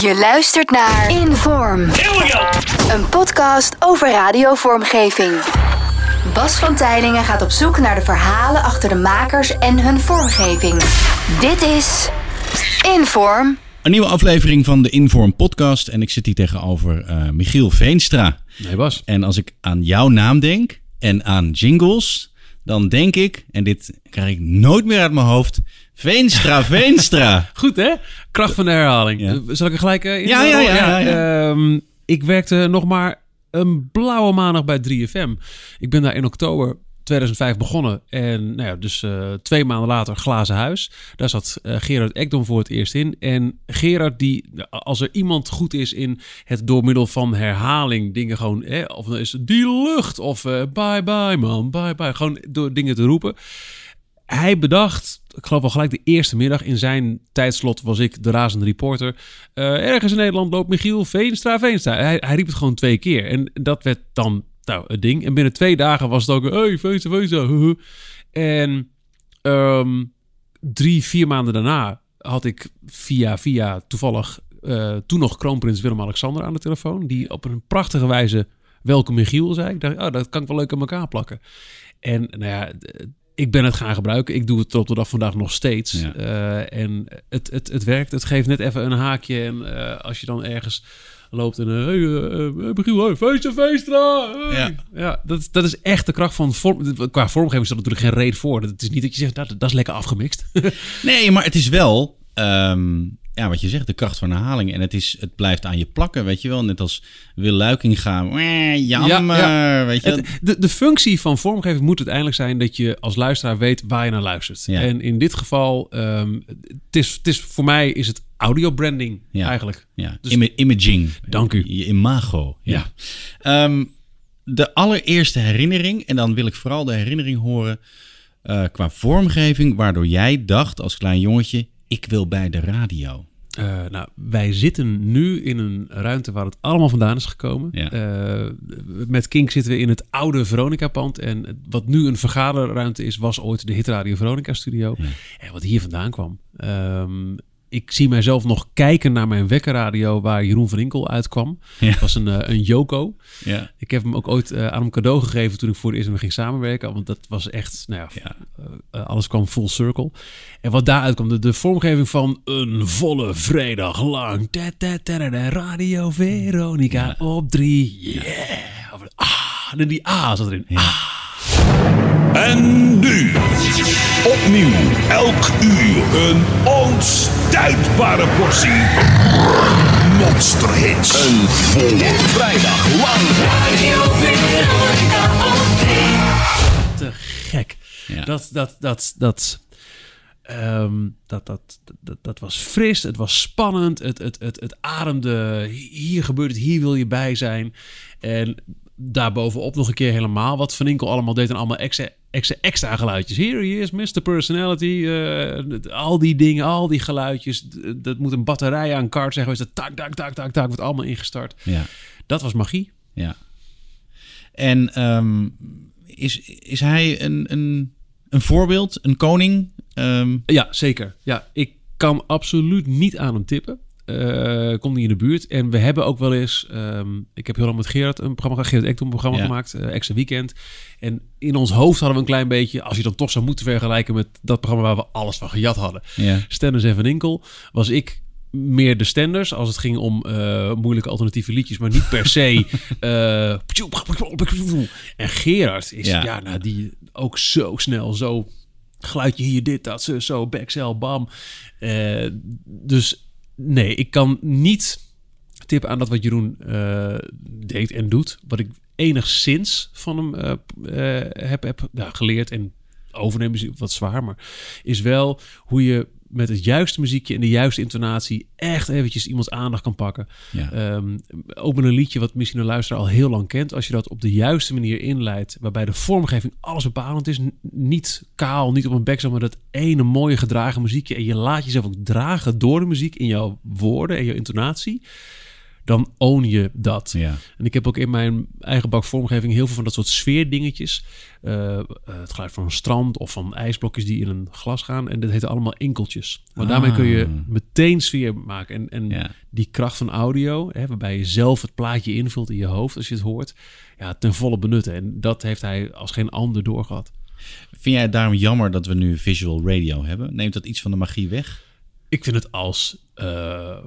Je luistert naar Inform. Een podcast over radiovormgeving. Bas van Tijlingen gaat op zoek naar de verhalen achter de makers en hun vormgeving. Dit is Inform. Een nieuwe aflevering van de Inform podcast. En ik zit hier tegenover eh, Michiel Veenstra. Nee, Bas. En als ik aan jouw naam denk en aan jingles, dan denk ik, en dit krijg ik nooit meer uit mijn hoofd, Veenstra, Veenstra. Goed, hè? Kracht van de herhaling. Ja. Eh, Zal ik er gelijk eh, in? Ja, ja, ja, ja. Ehm, ik werkte nog maar een blauwe maandag bij 3FM. Ik ben daar in oktober 2005 begonnen. En nou ja, dus eh, twee maanden later Glazen Huis. Daar zat Gerard Ekdom voor het eerst in. En Gerard, die, als er iemand goed is in het door middel van herhaling dingen gewoon... hè, of dan is het die lucht of eh, bye bye man, bye bye. Gewoon door dingen te roepen hij bedacht, ik geloof al gelijk de eerste middag in zijn tijdslot was ik de razende reporter. eh, ergens in Nederland loopt Michiel Veenstra, Veenstra. Hij, hij riep het gewoon twee keer en dat werd dan nou, het ding. En binnen twee dagen was het ook, hey Veenstra, Veenstra. En ehm, drie, vier maanden daarna had ik via, via toevallig eh, toen nog kroonprins Willem-Alexander aan de telefoon. Die op een prachtige wijze welkom Michiel zei. Ik dacht, oh, dat kan ik wel leuk aan elkaar plakken. En nou ja, ik ben het gaan gebruiken. Ik doe het tot op de dag vandaag nog steeds. Ja. Eh, en het, het, het werkt. Het geeft net even een haakje. En eh, als je dan ergens loopt en... eh, hey, hey, feestje, feestra! Ja. Ja, dat, dat is echt de kracht van vorm. Qua vormgeving is dat natuurlijk geen reet voor. Het is niet dat je zegt, dat, dat is lekker afgemixt. Nee, maar het is wel, ehm, ja, wat je zegt, de kracht van herhaling. En het, is, het blijft aan je plakken, weet je wel. Net als Wil Luikinga, eh, jammer, Ja, weet je. Het, de, de functie van vormgeving moet uiteindelijk zijn dat je als luisteraar weet waar je naar luistert. Ja. En in dit geval, ehm, het, is, het is, voor mij is het audio branding Ja. eigenlijk. Ja, Dus- Ima- imaging. Dank u. Je imago. Ja. Ja. Ehm, de allereerste herinnering, en dan wil ik vooral de herinnering horen eh, qua vormgeving, waardoor jij dacht als klein jongetje, ik wil bij de radio. Eh, nou, wij zitten nu in een ruimte waar het allemaal vandaan is gekomen. Ja. Eh, met Kink zitten we in het oude Veronica-pand. En wat nu een vergaderruimte is, was ooit de Hitradio Veronica-studio. Ja. En wat hier vandaan kwam. Ehm, ik zie mijzelf nog kijken naar mijn wekkerradio waar Jeroen van Inkel uitkwam. Ja. Het was een, eh, een Yoko. Ja. Ik heb hem ook ooit eh, aan hem cadeau gegeven toen ik voor het eerst met hem ging samenwerken. Want dat was echt, nou ja, Ja. eh, alles kwam full circle. En wat daaruit kwam, de, de vormgeving van een volle vrijdag lang. Ta, ta, ta, Radio Veronica op drie. Yeah. Of- Ah, en die A zat erin. Ah. En nu, opnieuw, elk uur een onstuitbare portie monsterhits. Een volle vrijdag lang. te gek. Ja. Dat, dat, dat, dat, ehm, dat, dat, dat, dat was fris, het was spannend, het, het, het, het ademde, hier gebeurt het, hier wil je bij zijn. En daarbovenop nog een keer helemaal wat Van Inkel allemaal deed en allemaal extra, extra, extra geluidjes. Here he is, Mr. Personality, eh, al die dingen, al die geluidjes. Dat moet een batterij aan kaart zijn geweest, dat tak, tak, tak, tak, tak, wordt allemaal ingestart. Ja. Dat was magie. ja. En ehm, is, is hij een, een, een voorbeeld, een koning? Ehm, Ja, zeker. Ja, ik kan absoluut niet aan hem tippen. Eh komt niet in de buurt. En we hebben ook wel eens... ehm, ik heb heel lang met Gerard een programma gemaakt. Gerard Ekdom een programma Ja. gemaakt. eh Extra Weekend. En in ons hoofd hadden we een klein beetje... Als je dan toch zou moeten vergelijken met dat programma... waar we alles van gejat hadden. ja. Stenders en Van Inkel. Was ik meer de stenders als het ging om eh, moeilijke alternatieve liedjes, maar niet per se. en Gerard is Ja. ja. nou, die ook zo snel, zo geluidje hier, dit, dat, zo, zo bam. Dus nee, ik kan niet tippen aan dat wat Jeroen eh, deed en doet. Wat ik enigszins van hem eh, eh, heb, heb nou, geleerd en overnemen is wat zwaar, maar is wel hoe je met het juiste muziekje en de juiste intonatie echt eventjes iemands aandacht kan pakken. Ja. Ehm, ook met een liedje wat misschien een luisteraar al heel lang kent. Als je dat op de juiste manier inleidt, waarbij de vormgeving alles bepalend is. Niet kaal, niet op een backzone, maar dat ene mooie gedragen muziekje. En je laat jezelf ook dragen door de muziek in jouw woorden en jouw intonatie. Dan own je dat. Ja. En ik heb ook in mijn eigen bak vormgeving heel veel van dat soort sfeerdingetjes. Uh, het geluid van een strand of van ijsblokjes die in een glas gaan. En dat heet allemaal enkeltjes. Maar daarmee kun je Ah. meteen sfeer maken. En, en Ja. die kracht van audio, hè, waarbij je zelf het plaatje invult in je hoofd als je het hoort, ja, ten volle benutten. En dat heeft hij als geen ander doorgehad. Vind jij het daarom jammer dat we nu visual radio hebben? Neemt dat iets van de magie weg? Ik vind het als eh,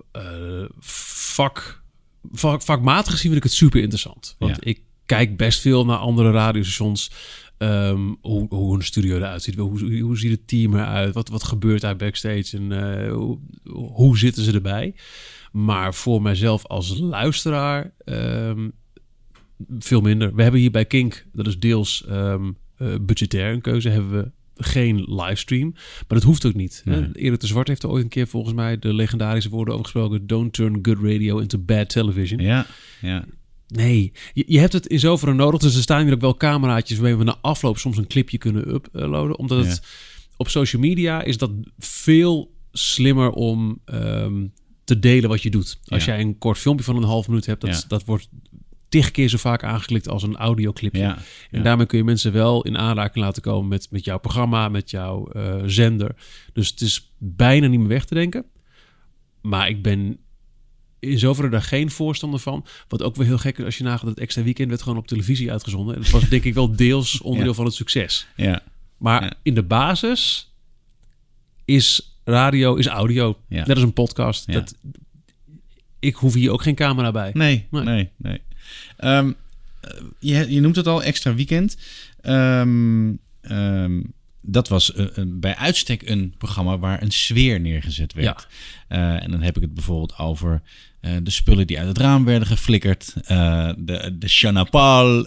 vak, vak, vakmatig gezien vind ik het super interessant. Want Ja. ik kijk best veel naar andere radiostations. ehm, hoe, hoe een studio eruit ziet. Hoe, hoe ziet het team eruit? Wat, wat gebeurt daar backstage? En eh, hoe, hoe zitten ze erbij? Maar voor mijzelf als luisteraar ehm, veel minder. We hebben hier bij Kink, dat is deels eh, budgetair een keuze, hebben we geen livestream. Maar dat hoeft ook niet. Nee. Erik de Zwart heeft er ooit een keer volgens mij de legendarische woorden over gesproken. Don't turn good radio into bad television. Ja, ja. Nee, je, je hebt het in zoverre nodig. Dus er staan hier ook wel cameraatjes waarmee we na afloop soms een clipje kunnen uploaden. Omdat het op social media is dat veel slimmer om ehm, te delen wat je doet. Als Ja. jij een kort filmpje van een half minuut hebt, dat, Ja. dat wordt tig keer zo vaak aangeklikt als een audioclipje. ja. En Ja. daarmee kun je mensen wel in aanraking laten komen met, met jouw programma, met jouw eh, zender. Dus het is bijna niet meer weg te denken. Maar ik ben in zoverre daar geen voorstander van. Wat ook weer heel gek is als je nagaat dat het extra weekend werd gewoon op televisie uitgezonden. En dat was denk ik wel deels onderdeel Ja. van het succes. ja. Maar in de basis is radio, is audio. Ja. Net als een podcast. Dat, ik hoef hier ook geen camera bij. Nee, Nee. nee, nee. Ehm, eh, je, je noemt het al, extra weekend. Ehm, ehm, dat was eh, een- bij uitstek een programma waar een sfeer neergezet werd. Eh, en dan heb ik het bijvoorbeeld over de spullen die uit het raam werden geflikkerd. de, de chanapal.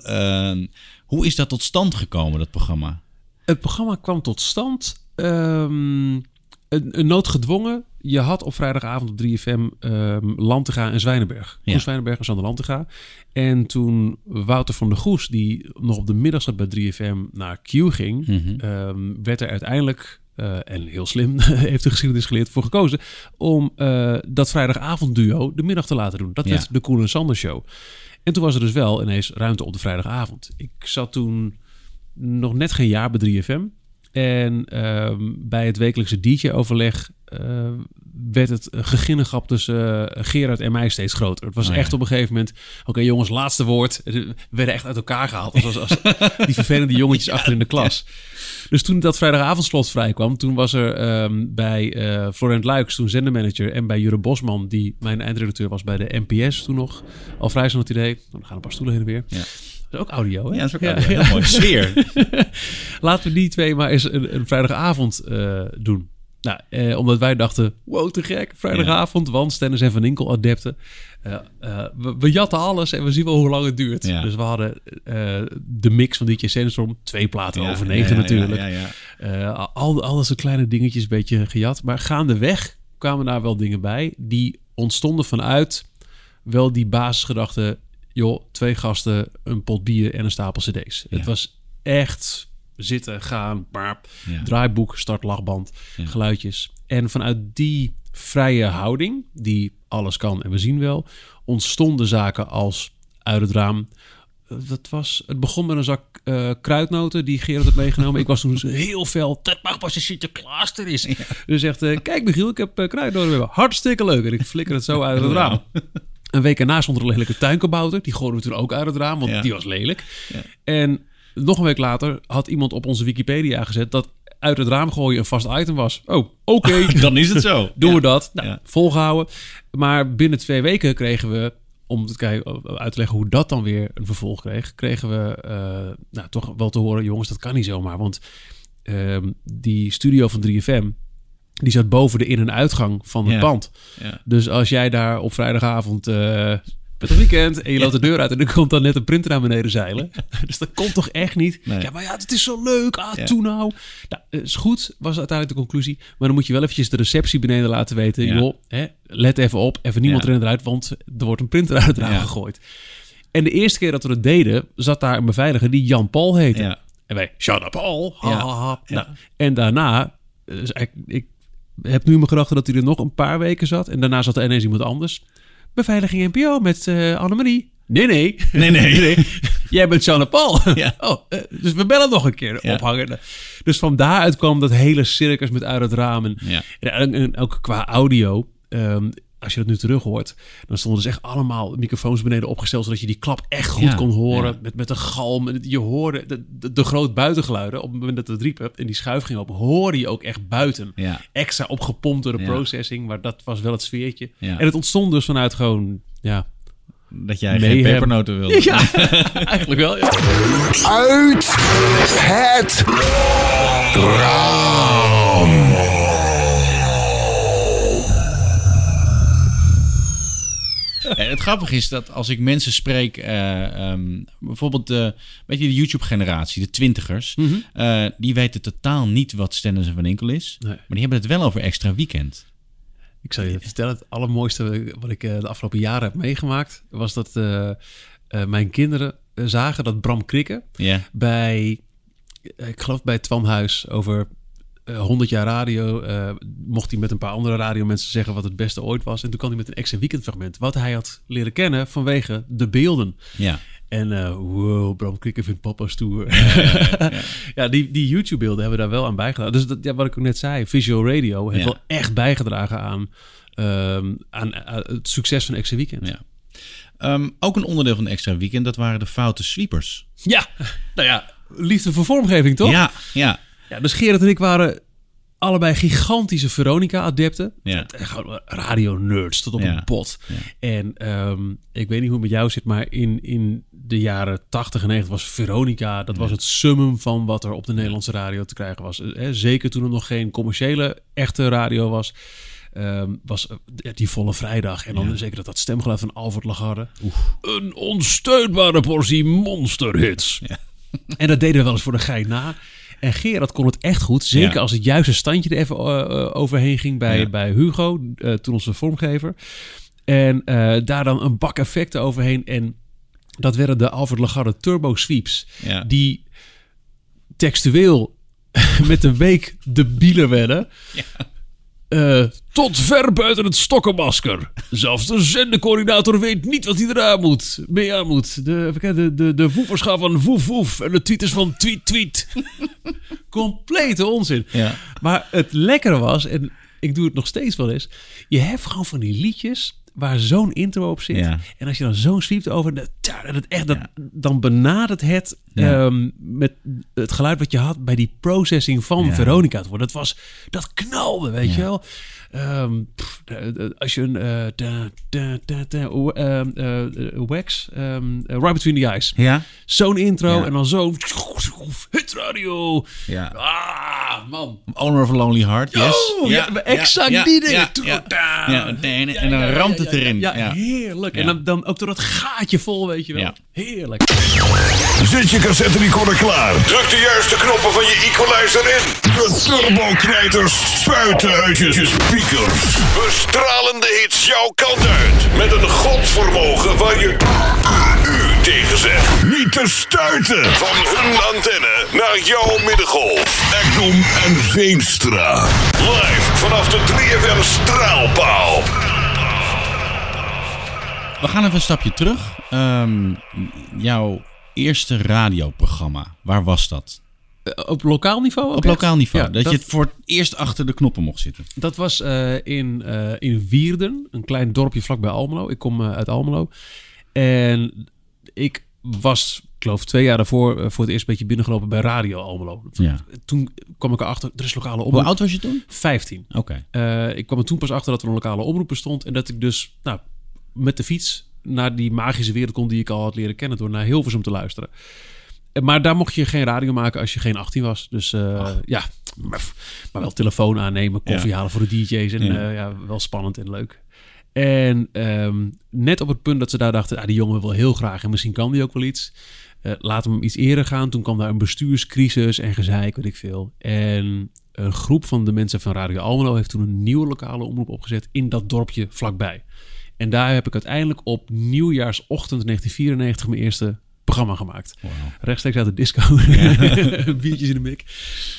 hoe is dat tot stand gekomen, dat programma? Het programma kwam tot stand. een, een noodgedwongen. Je had op vrijdagavond op 3FM ehm Lantega en Zwijnenberg. Ja. Koen Zwijnenberg en Sander Lantega. En toen Wouter van der Goes, die nog op de middag zat bij 3FM, naar Q ging... Mhm. ehm, werd er uiteindelijk, eh, en heel slim, heeft de geschiedenis geleerd, voor gekozen... om eh, dat vrijdagavondduo de middag te laten doen. Dat Ja. werd de Koen en Sander Show. En toen was er dus wel ineens ruimte op de vrijdagavond. Ik zat toen nog net geen jaar bij 3FM. En ehm, bij het wekelijkse DJ-overleg eh, werd het geginnegap tussen eh, Gerard en mij steeds groter. Het was Oh ja. echt op een gegeven moment... Oké jongens, laatste woord. We werden echt uit elkaar gehaald. Als, als, die vervelende jongetjes achter in de klas. Dus toen dat vrijdagavondslot vrijkwam... toen was er ehm, bij eh Florent Luiks, toen zendermanager... en bij Jure Bosman, die mijn eindredacteur was bij de NPS toen nog... al vrij snel het idee... Nou, dan gaan een paar stoelen heen en weer. Ja. Dat is ook audio, hè? Ja, dat is ook audio. heel mooi. Sfeer. Laten we die twee maar eens een, een vrijdagavond doen. Nou, eh, omdat wij dachten, wow, te gek, vrijdagavond, want Stennis en Van Inkel adepten. Eh, eh, we, we jatten alles en we zien wel hoe lang het duurt. Ja. Dus we hadden eh, de mix van DJ Sandstorm, twee platen Ja, over ja, negen ja, natuurlijk. Ja, ja, ja. Al, al dat kleine dingetjes een beetje gejat. Maar gaandeweg kwamen daar wel dingen bij. Die ontstonden vanuit wel die basisgedachte... joh, twee gasten, een pot bier en een stapel cd's. Ja. Het was echt zitten, gaan, Ja. draaiboek, start, lachband, Ja. geluidjes. En vanuit die vrije houding, die alles kan en we zien wel... ontstonden zaken als uit het raam... Eh, Dat was, het begon met een zak eh, kruidnoten die Gerard had meegenomen. Ik was toen heel fel. Dat mag pas als Sinterklaas er is. Dus zegt, eh, kijk Michiel, ik heb uh, kruidnoten. Hartstikke leuk. En ik flikker het zo uit het raam. Een week erna stond er een lelijke tuinkabouter. Die gooiden we toen ook uit het raam, want die was lelijk. Ja. En nog een week later had iemand op onze Wikipedia gezet... dat uit het raam gooien een vast item was. Oh, oké. Dan is het zo. Doen Ja. we dat? Nou, Ja. volgehouden. Maar binnen twee weken kregen we, om te kijken, uit te leggen hoe dat dan weer een vervolg kreeg, kregen we eh, nou, toch wel te horen, jongens, dat kan niet zomaar. Want ehm, die studio van 3FM, die zat boven de in- en uitgang van het Ja. pand. Dus als jij daar op vrijdagavond eh met het weekend en je loopt de deur uit en er komt dan net een printer naar beneden zeilen. dus dat komt toch echt niet? Nee. Ja, maar ja, het is zo leuk. Ah, Ja. toe nou. Nou, is goed, was uiteindelijk de conclusie. Maar dan moet je wel eventjes de receptie beneden laten weten. Ja. Joh, hè, let even op. Even niemand Ja. erin eruit, want er wordt een printer uit het raam gegooid. En de eerste keer dat we dat deden, zat daar een beveiliger die Jan Paul heette. En wij, shut up Paul. Ha, Ja. ha, ha. Ja. Nou, en daarna, dus ik, ik heb nu mijn gedachten dat hij er nog een paar weken zat. En daarna zat er ineens iemand anders. Beveiliging NPO met uh, Annemarie. Nee, nee. Nee, nee. Jij bent Jean Paul. Ja. Oh, eh, dus we bellen nog een keer Ja. ophangen. Dus van daaruit kwam dat hele circus met uit het raam. En, Ja. en, en ook qua audio. ehm, als je dat nu terug hoort, dan stonden dus echt allemaal microfoons beneden opgesteld, zodat je die klap echt goed Ja, kon horen. ja. Met, met een galm. En Je hoorde de, de, de groot buitengeluiden. Op het moment dat het riepen en die schuif ging op, hoorde je ook echt buiten. Ja. Extra opgepompt door de Ja. processing, maar dat was wel het sfeertje. Ja. En het ontstond dus vanuit gewoon, ja, Dat jij Mayhem. geen pepernoten wilde. ja eigenlijk wel. Ja. Uit het raam. En het grappige is dat als ik mensen spreek, eh, ehm, bijvoorbeeld de, weet je, de YouTube-generatie, de twintigers, eh, die weten totaal niet wat Stennis en Van Enkel is. Nee. Maar die hebben het wel over extra weekend. Ik zal je vertellen, het allermooiste wat ik eh, de afgelopen jaren heb meegemaakt, was dat eh, eh, mijn kinderen eh, zagen dat Bram Krikke bij, eh, ik geloof bij Twan Huis over eh 100 jaar radio, eh, mocht hij met een paar andere radiomensen zeggen wat het beste ooit was. En toen kwam hij met een extra weekendfragment, wat hij had leren kennen vanwege de beelden. Ja. En eh wow, Bram Krikke vindt papa stoer. Ja, die, die YouTube-beelden hebben daar wel aan bijgedragen. Dus dat, ja, wat ik ook net zei, Visual Radio heeft Ja. wel echt bijgedragen aan, ehm, aan, aan het succes van Extra Weekend. Ja. Ehm, ook een onderdeel van de extra weekend, dat waren de foute sweepers. Ja, nou ja, liefde voor vormgeving, toch? Ja, ja. Ja, dus en ik waren allebei gigantische Veronica-adepten. Ja. Radio-nerds tot op Ja. een. Ja. En ehm, ik weet niet hoe het met jou zit, maar in, in de jaren 80 en 90 was Veronica... dat was het summum van wat er op de Nederlandse radio te krijgen was. Eh, zeker toen er nog geen commerciële echte radio was... ehm, was eh, die volle vrijdag. En dan zeker dat dat stemgeluid van Alfred Lagarde. Een onsteunbare portie monsterhits. En dat deden we wel eens voor de gein na. En Gerard kon het echt goed. Zeker Ja. als het juiste standje er even eh, eh, overheen ging bij, Ja. bij Hugo, eh, toen onze vormgever. En daar dan een bak effecten overheen. En dat werden de Alfred Lagarde Turbo Sweeps. Ja. Die textueel met een week debielen werden. Eh, tot ver buiten het stokkenmasker. Zelfs de zendecoördinator weet niet wat hij eraan moet. Mee aan moet. De, de, de, de van woef woef. En de tweeters van tweet tweet. Complete onzin. Ja. Maar het lekkere was, en ik doe het nog steeds wel eens. Je hebt gewoon van die liedjes waar zo'n intro op zit. Ja. En als je dan zo'n sweept over, dat, echt, dat, dan benadert het Ja. ehm, met het geluid wat je had bij die processing van. Veronica. Dat was, dat knalde, weet je wel. Ehm, pff, als je een da- da- da- da- o- eh, wax, ehm, eh, Right Between the Eyes. Ja. Zo'n intro Ja. en dan zo hit radio. Ja. Ah, man. Owner of a Lonely Heart, yes. Oh, ja, exact ja, die dingen. En, dan ramt het erin. Ja, heerlijk. En dan, dan ook door dat gaatje vol, weet je wel. Heerlijk. Zet je cassette recorder klaar. Druk de juiste knoppen van je equalizer in. De turboknijters spuiten uit je speakers. Bestralende hits jouw kant uit. Met een godsvermogen waar je u tegen zegt. Niet te stuiten. Van hun antenne naar jouw middengolf. Ekdom en Veenstra. Live vanaf de 3FM straalpaal. We gaan even een stapje terug. Ehm, jouw eerste radioprogramma, waar was dat? Eh, op lokaal niveau? Op echt? lokaal niveau. Ja, dat, dat, je het voor het eerst achter de knoppen mocht zitten. dat was eh, in, eh, in Wierden, een klein dorpje vlakbij Almelo. Ik kom uit Almelo. En ik was, ik geloof twee jaar daarvoor, voor het eerst een beetje binnengelopen bij Radio Almelo. Ja. Toen kwam ik erachter, er is lokale Hoe omroep. oud was je toen? 15. Oké. Ik kwam er toen pas achter dat er een lokale omroep bestond. En dat ik dus nou, met de fiets naar die magische wereld kon die ik al had leren kennen door naar Hilversum te luisteren. Eh, Maar daar mocht je geen radio maken als je geen 18 was. Dus eh, ja, maar, maar wel telefoon aannemen, koffie Ja. halen voor de DJ's. En Ja. ja. ja, wel spannend en leuk. En ehm, net op het punt dat ze daar dachten, ah, die jongen wil heel graag en misschien kan die ook wel iets. Eh laten we hem iets eerder gaan. Toen kwam daar een bestuurscrisis en gezeik, weet ik veel. En een groep van de mensen van Radio Almelo heeft toen een nieuwe lokale omroep opgezet in dat dorpje vlakbij. En daar heb ik uiteindelijk op nieuwjaarsochtend 1994 mijn eerste programma gemaakt. Rechtstreeks uit de disco. Biertjes in de mik.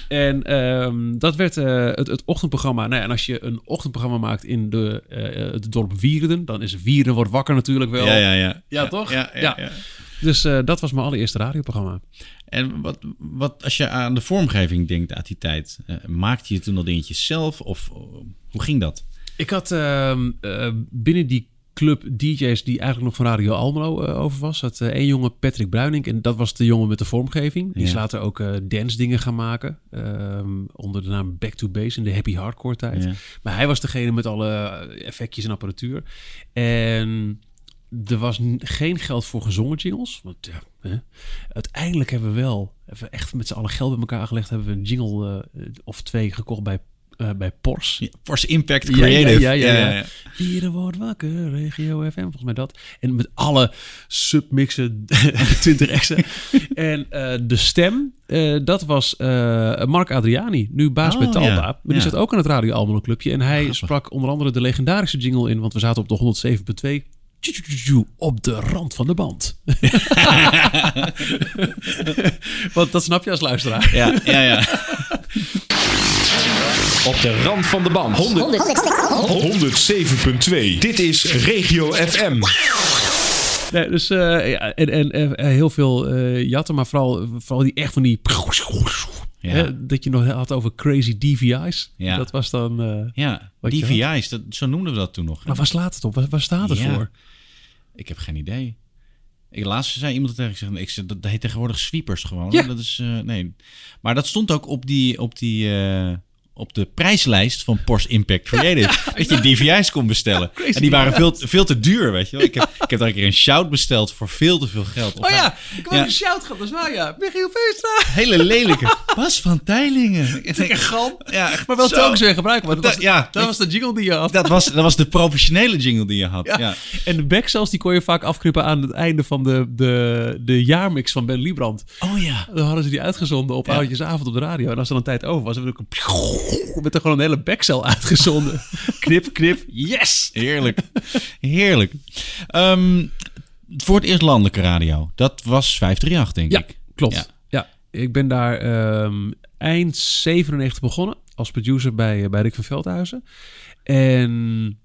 En ehm, dat werd eh, het, het ochtendprogramma. Nou ja, en als je een ochtendprogramma maakt in de, eh, het dorp Wierden, dan is Wierden wordt wakker natuurlijk wel. Ja, ja, ja. Ja, toch? Ja, ja, Ja. ja. Dus eh, dat was mijn allereerste radioprogramma. En wat, wat, als je aan de vormgeving denkt uit die tijd, maakte je toen al dingetjes zelf? Of eh, hoe ging dat? Ik had ehm, eh, binnen die club DJ's die eigenlijk nog van Radio Almelo eh, over was, had eh, één jongen Patrick Bruining en dat was de jongen met de vormgeving. Die is Ja. later ook eh dance dingen gaan maken ehm, onder de naam Back to Base in de happy hardcore tijd. Ja. Maar hij was degene met alle effectjes en apparatuur. En er was geen geld voor gezongen jingles. Want ja, hè. uiteindelijk hebben we wel even echt met z'n allen geld bij elkaar gelegd. Hebben we een jingle of twee gekocht bij, eh, bij Pors. Ja, Impact Ja, ja, Creative. ja, ja, ja. Vieren wordt wakker, regio FM, volgens mij dat. En met alle submixen, 20 extra. en eh, de stem, eh, dat was Mark Adriani, nu baas Oh, bij Talpa. ja. Maar die Ja. zat ook aan het Radio Almelo Clubje. En hij Grappig. sprak onder andere de legendarische jingle in, want we zaten op de 107.2. Tjoe-tjoe-tjoe, Op de rand van de band. Want dat snap je als luisteraar. Ja, ja, ja. Op de rand van de band. 107.2. Dit is Regio FM. Nee, dus eh, ja, en, en eh, heel veel eh, jatten, maar vooral, vooral die echt van die... Ja. Hè, dat je nog had over crazy DVI's. Ja. Dat was dan... eh, ja. DVI's, dat, zo noemden we dat toen nog. hè? maar waar slaat het op? Waar, waar staat het Ja. voor? Ik heb geen idee. Ik, laatst zei iemand tegen ik zeg, ik zeg, dat heet tegenwoordig sweepers gewoon. Ja. Dat is, eh, nee. Maar dat stond ook op, die, op, die, eh, op de prijslijst van Porsche Impact Creative. dat je DVI's kon bestellen. En die waren veel, te- veel te duur, weet je wel. Ik heb, ik heb daar een keer een shout besteld voor veel te veel geld. Oh ja, ik heb Ja. ook een shout gehad. Dat is waar, ja. Michiel Veenstra. Hele lelijke. Bas van Teilingen. Lekker gal. Ja, echt Maar wel telkens weer gebruiken. Want dat, Dat- was, ja. dat was de jingle die je had. Dat was, dat was de professionele jingle die je had. Ja. Ja. En de back zelfs, die kon je vaak afknippen aan het einde van de, de, de jaarmix van Ben Liebrand. Oh ja. Dan hadden ze die uitgezonden op Ja. oudjesavond op de radio. En als er dan tijd over was, hebben we ook een, met er gewoon een hele backcel uitgezonden. knip, knip, yes! Heerlijk. Heerlijk. Ehm, voor het eerst landelijke radio. Dat was 538, denk Ja, ik. klopt. Ja. Ja. ik ben daar ehm, eind 97 begonnen als producer bij, bij Rick van Veldhuizen. En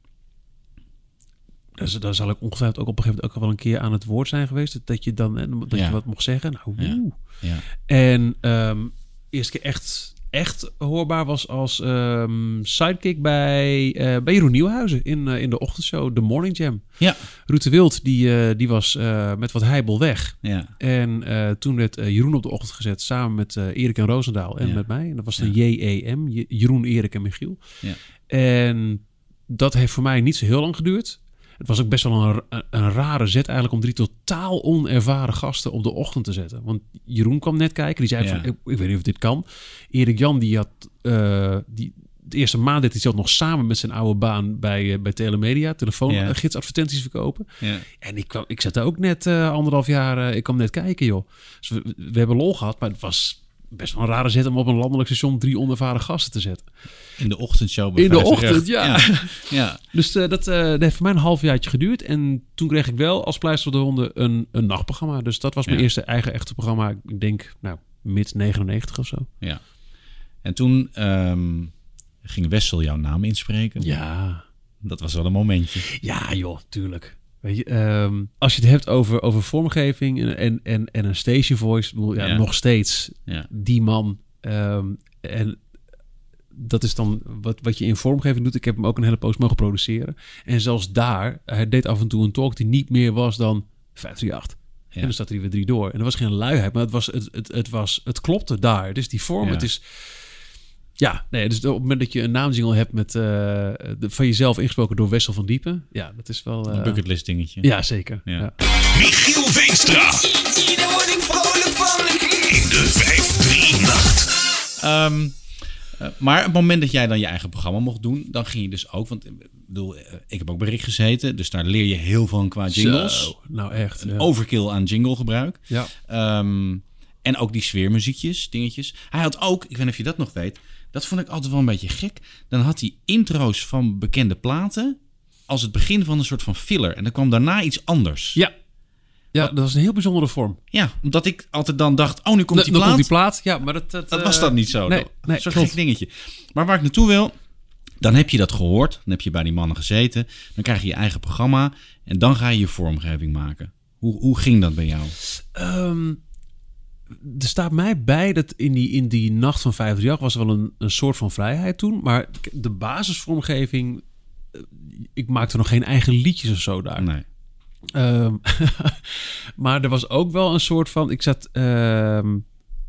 z- daar zal ik ongetwijfeld ook op een gegeven moment ook wel een keer aan het woord zijn geweest. Dat- je dan eh, dat Ja. je wat mocht zeggen. Nou, Ja. En ehm eerste keer echt, echt hoorbaar was als ehm, sidekick bij, eh bij Jeroen Nieuwhuizen in, eh, in de ochtendshow The Morning Jam. Ja. Ruud de Wild, die, eh, die was met wat heibel weg. Ja. En toen werd Jeroen op de ochtend gezet samen met Erik en Roosendaal en Ja. met mij. En dat was de JEM, Je- Jeroen, Erik en Michiel. Ja. En dat heeft voor mij niet zo heel lang geduurd. Het was ook best wel een, een, rare zet eigenlijk om drie totaal onervaren gasten op de ochtend te zetten. Want Jeroen kwam net kijken, die zei Ja. van, ik, ik weet niet of dit kan. Erik Jan, die had, eh, die, de eerste maand deed hij zelf nog samen met zijn oude baan bij, eh, bij Telemedia, telefoongids-advertenties verkopen. Ja. En ik, kwam, ik zat ook net eh, anderhalf jaar, ik kwam net kijken joh. Dus we, we hebben lol gehad, maar het was best wel een rare zet om op een landelijk station drie onervaren gasten te zetten. In de ochtendshow. In de 538. ochtend, ja. ja. Dus eh, dat, eh, dat heeft voor mij een halfjaartje geduurd. En toen kreeg ik wel als pleister op de ronde een, een nachtprogramma. Dus dat was mijn Ja. eerste eigen echte programma. Ik denk, nou, mid 99 of zo. Ja. En toen ehm, ging Wessel jouw naam inspreken. Ja, Dat was wel een momentje. ja joh, tuurlijk. Weet je, ehm, als je het hebt over, over vormgeving en, en, en, en een station voice, bedoel, ja, Ja. nog steeds Ja. die man. Ehm, en dat is dan wat, wat je in vormgeving doet. Ik heb hem ook een hele post mogen produceren. En zelfs daar, hij deed af en toe een talk die niet meer was dan 538. Ja. En dan zat er weer drie door. En er was geen luiheid, maar het, was, het, het, het, was, het klopte daar. Dus die vorm, Ja. het is... Ja, nee, dus op het moment dat je een naamjingle hebt met, eh, de, van jezelf ingesproken door Wessel van Diepen. Ja, dat is wel... eh, Een bucketlist dingetje. ja, zeker. Ja. Ja. Michiel Veenstra. Word ik vrolijk van. In de 538. Ehm, eh, maar op het moment dat jij dan je eigen programma mocht doen, dan ging je dus ook, want ik bedoel, eh, ik heb ook Rick gezeten, dus daar leer je heel veel qua jingles. Zo, nou echt. Ja. Overkill aan jinglegebruik. ja. Ehm, en ook die sfeermuziekjes, dingetjes. Hij had ook, ik weet niet of je dat nog weet, dat vond ik altijd wel een beetje gek. Dan had hij intro's van bekende platen als het begin van een soort van filler. En dan kwam daarna iets anders. ja, Ja, dat was een heel bijzondere vorm. Ja, omdat ik altijd dan dacht, oh, nu komt die plaat. komt die plaat. Ja, maar dat... Dat, Dat eh, was dat niet zo. Nee, Dat- nee Zo'n gek dingetje. Maar waar ik naartoe wil, dan heb je dat gehoord. Dan heb je bij die mannen gezeten. Dan krijg je je eigen programma. En dan ga je je vormgeving maken. Hoe, hoe ging dat bij jou? Ehm, er staat mij bij dat in die, in die nacht van 538 was er wel een, een soort van vrijheid toen. Maar de basisvormgeving... eh, Ik maakte nog geen eigen liedjes of zo daar. Nee. Ehm, maar er was ook wel een soort van... Ik zat ehm,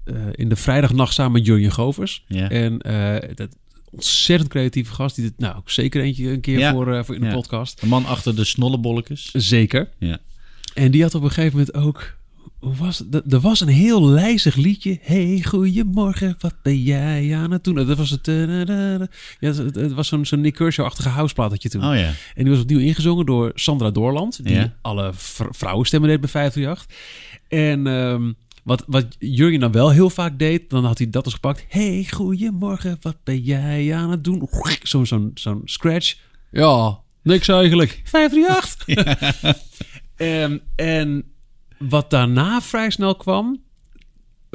eh, in de vrijdagnacht samen met Jurjen Govers. Ja. En eh, dat ontzettend creatieve gast. Die dit nou ook zeker eentje een keer Ja. voor, voor in de Ja. podcast. De man achter de snollebolletjes. Zeker. Ja. En die had op een gegeven moment ook... Hoe was het? Er- Er was een heel lijzig liedje. Hey, goedemorgen, wat ben jij aan het doen? Dat was het... eh, da, da, da. Ja, het, het was zo'n zo'n Nick Kershaw-achtige houseplaat dat je toen. Oh ja. En die was opnieuw ingezongen door Sandra Doorland. Die Ja. alle vrouwenstemmen deed bij 538. En ehm, wat, wat Jurgen dan wel heel vaak deed, dan had hij dat eens gepakt. Hey, goedemorgen, wat ben jij aan het doen? Zo'n zo'n zo'n scratch. Ja, niks eigenlijk. 538. Ehm, en wat daarna vrij snel kwam...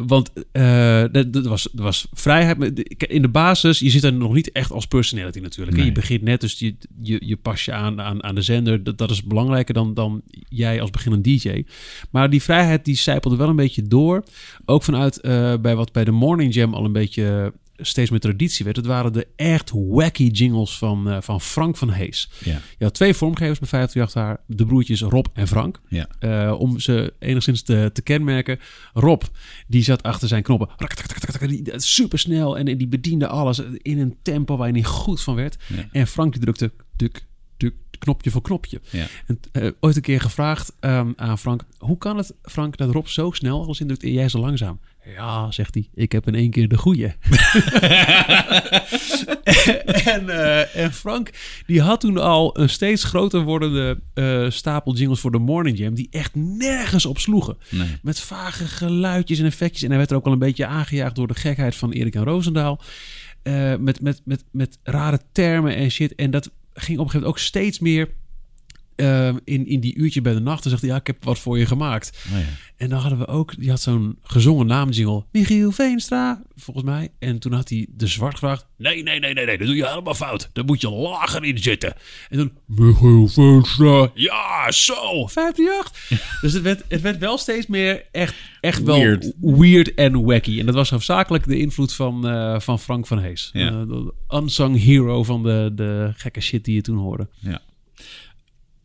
Want er er was, er was vrijheid. In de basis, je zit er nog niet echt als personality natuurlijk. Nee. Je begint net, dus je, je, je pas je aan, aan, aan de zender. Dat, dat is belangrijker dan, dan jij als beginnend DJ. Maar die vrijheid die zijpelde wel een beetje door. Ook vanuit eh, bij wat bij de Morning Jam al een beetje steeds meer traditie werd. Het waren de echt wacky jingles van, eh, van Frank van Hees. Ja. Je had twee vormgevers bij 538 daar. De broertjes Rob en Frank. Ja. Eh, om ze enigszins te, te kenmerken. Rob, die zat achter zijn knoppen. Super snel. En die bediende alles in een tempo waar je niet goed van werd. Ja. En Frank die drukte duk, duk, knopje voor knopje. Ja. En, eh, ooit een keer gevraagd ehm, aan Frank. Hoe kan het, Frank, dat Rob zo snel alles indrukt en jij zo langzaam? Ja, zegt hij. Ik heb in één keer de goeie. en, eh, en Frank, die had toen al een steeds groter wordende eh, stapel jingles voor de Morning Jam. Die echt nergens op sloegen. Nee. Met vage geluidjes en effectjes. En hij werd er ook wel een beetje aangejaagd door de gekheid van Erik en Roosendaal. Eh, met, met, met, met rare termen en shit. En dat ging op een gegeven moment ook steeds meer in, in die uurtje bij de nacht. Dan zegt hij, ja, ik heb wat voor je gemaakt. Oh ja. En dan hadden we ook, die had zo'n gezongen naamjingle. Michiel Veenstra, volgens mij. En toen had hij de zwart gevraagd. Nee, nee, nee, nee, nee, dat doe je helemaal fout. Daar moet je lager in zitten. En toen, Michiel Veenstra. Ja, zo. 58. dus het werd, het werd wel steeds meer echt, echt wel Weird. weird en wacky. En dat was hoofdzakelijk de invloed van, eh, van Frank van Hees. Ja. Eh, de unsung hero van de, de gekke shit die je toen hoorde. ja.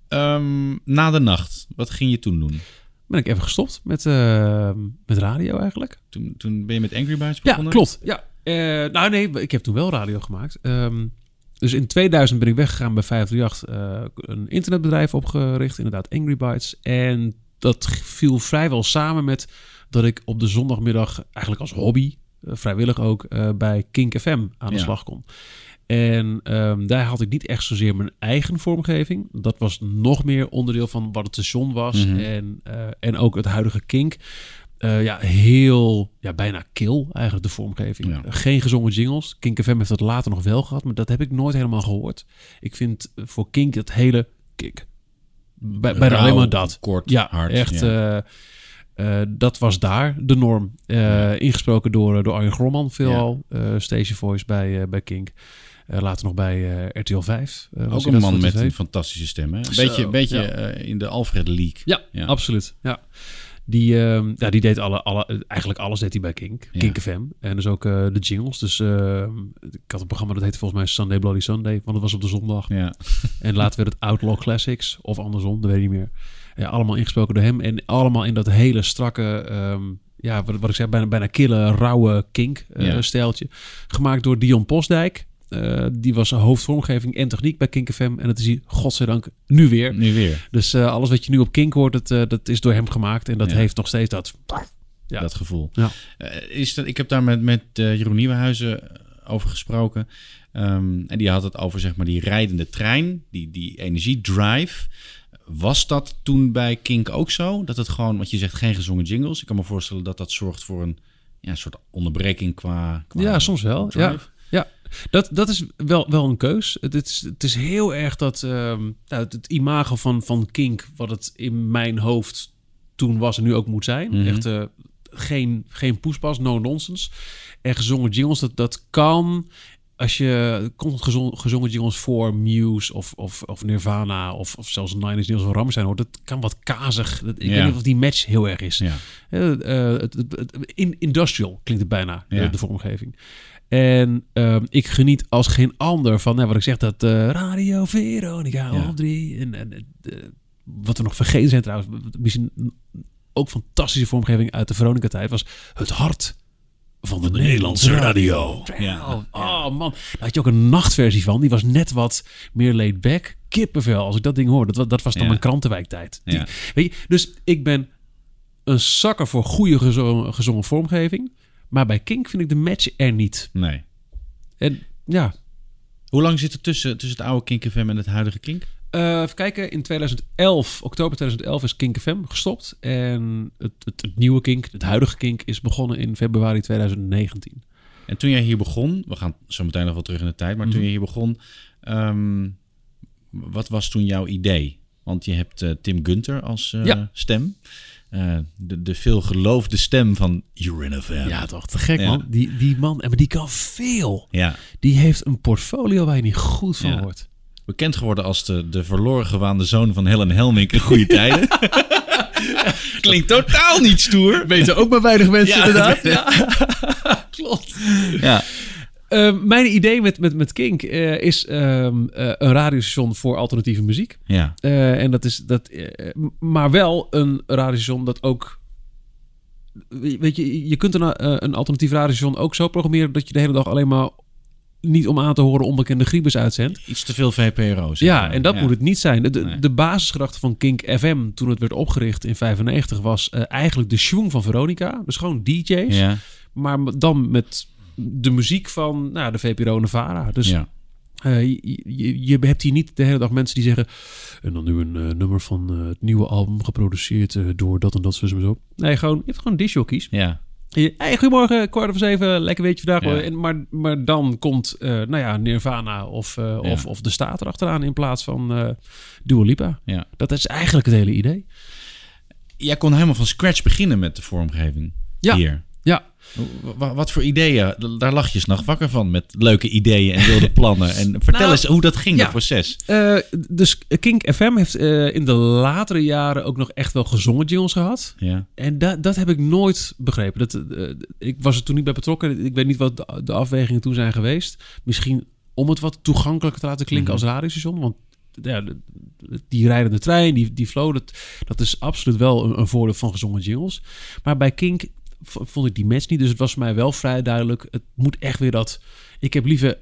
Ehm, na de nacht, wat ging je toen doen? Ben ik even gestopt met, eh, met radio eigenlijk. Toen, toen ben je met Angry Birds Ja, begonnen? klopt. Ja. Eh, nou nee, ik heb toen wel radio gemaakt. Ehm, dus in 2000 ben ik weggegaan bij 538. eh een internetbedrijf opgericht, inderdaad Angry Bytes. En dat viel vrijwel samen met dat ik op de zondagmiddag eigenlijk als hobby, vrijwillig ook, bij Kink FM aan de Ja. slag kon. En ehm, daar had ik niet echt zozeer mijn eigen vormgeving. Dat was nog meer onderdeel van wat het station was. Mhm. en, eh, en ook het huidige Kink. Eh, ja, heel, ja, bijna kil eigenlijk de vormgeving. Ja. Geen gezongen jingles. Kink FM heeft dat later nog wel gehad, maar dat heb ik nooit helemaal gehoord. Ik vind voor Kink het hele Kink. Bij, bijna alleen maar dat. kort, ja, hard, echt. ja. eh, dat was daar de norm. Ingesproken door, door Arjen Grolman veelal. Eh Station Voice bij, bij Kink. Eh, later nog bij eh, RTL 5. eh, Ook een man met een fantastische stem. Hè? Een Zo, beetje, beetje ja. in de Alfred League. Ja, Ja. absoluut. Ja. Die, ehm, ja, die deed alle, alle, eigenlijk alles deed hij bij Kink. Ja. Kink FM. En dus ook de jingles. Dus ehm, ik had een programma dat heette volgens mij Sunday Bloody Sunday. Want het was op de zondag. Ja. En later werd het Outlaw Classics. Of andersom, dat weet ik niet meer. Ja, allemaal ingesproken door hem. En allemaal in dat hele strakke... ehm, ja, wat, wat ik zei, bijna, bijna kille, rauwe kink eh, Ja. stijltje. Gemaakt door Dion Postdijk. Eh, die was hoofdvormgeving en techniek bij Kink FM. En dat is hij, godzijdank, nu weer. Nu weer, Dus eh, alles wat je nu op Kink hoort, dat, eh, dat is door hem gemaakt. En dat Ja. heeft nog steeds dat... Ja. dat gevoel. Ja. Is dat, ik heb daar met, met Jeroen Nieuwenhuizen over gesproken. Ehm, en die had het over zeg maar, die rijdende trein, die, die energiedrive. Was dat toen bij Kink ook zo? Dat het gewoon, wat je zegt, geen gezongen jingles. Ik kan me voorstellen dat dat zorgt voor een ja, een soort onderbreking qua, qua Ja, soms wel. Drive. ja. Dat, dat is wel, wel een keus. Het is, het is heel erg dat... ehm, nou, het, het imago van, van Kink, wat het in mijn hoofd toen was en nu ook moet zijn. Mhm. Echt eh, geen, geen poespas, no nonsense. En gezongen jingles, dat, dat kan als je constant gezongen, gezongen jingles voor Muse of, of, of Nirvana of, of zelfs Nine Inch Nails of Rammstein hoort. Dat kan wat kazig. Dat, ik Ja. weet niet of die match heel erg is. Ja. Eh, het, het- het- in, industrial klinkt het bijna, de- de, vormgeving. En ehm, ik geniet als geen ander van nou, wat ik zeg, dat eh, Radio Veronica Ja. half drie. En, en eh, wat we nog vergeten zijn trouwens, misschien ook fantastische vormgeving uit de Veronica-tijd, was het hart van de, Nederlandse radio. Ja. Oh man, daar had je ook een nachtversie van. Die was net wat meer laid back. Kippenvel, als ik dat ding hoor. Dat, dat was dan Ja. mijn krantenwijktijd. Die-. Weet je, dus ik ben een zakker voor goede gezongen, gezongen vormgeving. Maar bij Kink vind ik de match er niet. Nee. En ja, Hoe lang zit er tussen, tussen het oude Kink FM en het huidige Kink? eh, even kijken. In 2011, oktober 2011 is Kink FM gestopt. En het, het, het nieuwe Kink, het huidige Kink, is begonnen in februari 2019. En toen jij hier begon, we gaan zo meteen nog wel terug in de tijd, maar Mhm. toen je hier begon, ehm, wat was toen jouw idee? Want je hebt eh, Tim Gunter als eh, Ja. stem. Eh, de, de veel geloofde stem van Urin FM. Ja, toch? Te gek, Ja. man. Die, die man, en maar die kan veel. Ja. Die heeft een portfolio waar je niet goed van Ja. wordt. Bekend geworden als de, de verloren gewaande zoon van Helen Helmink in goede tijden. Klinkt totaal niet stoer. Weten ook maar weinig mensen Ja, inderdaad. Ja. Klopt. Ja. Eh, mijn idee met, met, met Kink eh, is ehm, eh, een radiostation voor alternatieve muziek. Ja. Eh, en dat is dat, maar wel een radiostation dat ook. Weet je, je kunt een, een alternatief radiostation ook zo programmeren dat je de hele dag alleen maar niet om aan te horen onbekende griebus uitzendt. Iets te veel VPRO's. Ja, maar. en dat Ja. moet het niet zijn. De, de, Nee. de basisgedachte van Kink FM toen het werd opgericht in 95 was eigenlijk de schwung van Veronica. Dus gewoon DJ's. Ja. Maar dan met de muziek van nou, de VPRO VARA. Dus ja. eh, je, je, je hebt hier niet de hele dag mensen die zeggen... En dan nu een eh, nummer van eh, het nieuwe album geproduceerd door dat en dat zo zo. Nee, gewoon, je hebt gewoon disjockeys. Ja. Hey, goedemorgen, kwart over zeven, lekker weetje vandaag. Ja. En, maar, maar dan komt, nou ja, Nirvana of, Ja. of, of de staat erachteraan in plaats van eh Dua Lipa. Ja. Dat is eigenlijk het hele idee. Jij kon helemaal van scratch beginnen met de vormgeving. Ja. Hier. Wat voor ideeën? Daar lag je s'nachts wakker van met leuke ideeën en wilde plannen. En vertel Nou, eens hoe dat ging, ja. dat proces. Eh, dus Kink FM heeft eh, in de latere jaren ook nog echt wel gezongen jingles gehad. Ja. En da dat heb ik nooit begrepen. Dat, eh, ik was er toen niet bij betrokken. Ik weet niet wat de, de afwegingen toen zijn geweest. Misschien om het wat toegankelijker te laten klinken Mhm. als radiostation. Want ja, die rijdende trein, die, die flow, dat, dat is absoluut wel een, een voordeel van gezongen jingles. Maar bij Kink vond ik die match niet. Dus het was voor mij wel vrij duidelijk. Het moet echt weer dat... Ik heb liever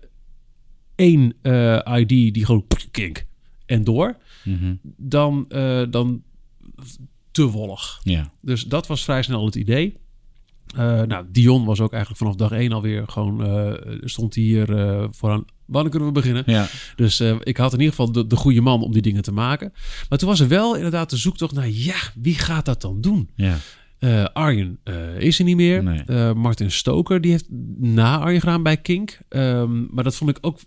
één eh, ID die gewoon Kink en door. Mhm. Dan, eh, dan te wollig. Ja. Dus dat was vrij snel het idee. Eh, nou, Dion was ook eigenlijk vanaf dag één alweer gewoon... eh, stond hier eh, vooraan... Wanneer kunnen we beginnen? Ja. Dus ik had in ieder geval de, de goede man om die dingen te maken. Maar toen was er wel inderdaad de zoektocht naar... Ja, wie gaat dat dan doen? Ja. Eh, Arjen eh, is er niet meer. Nee. Eh, Martin Stoker die heeft na Arjen gedaan bij Kink. Ehm, maar dat vond ik ook...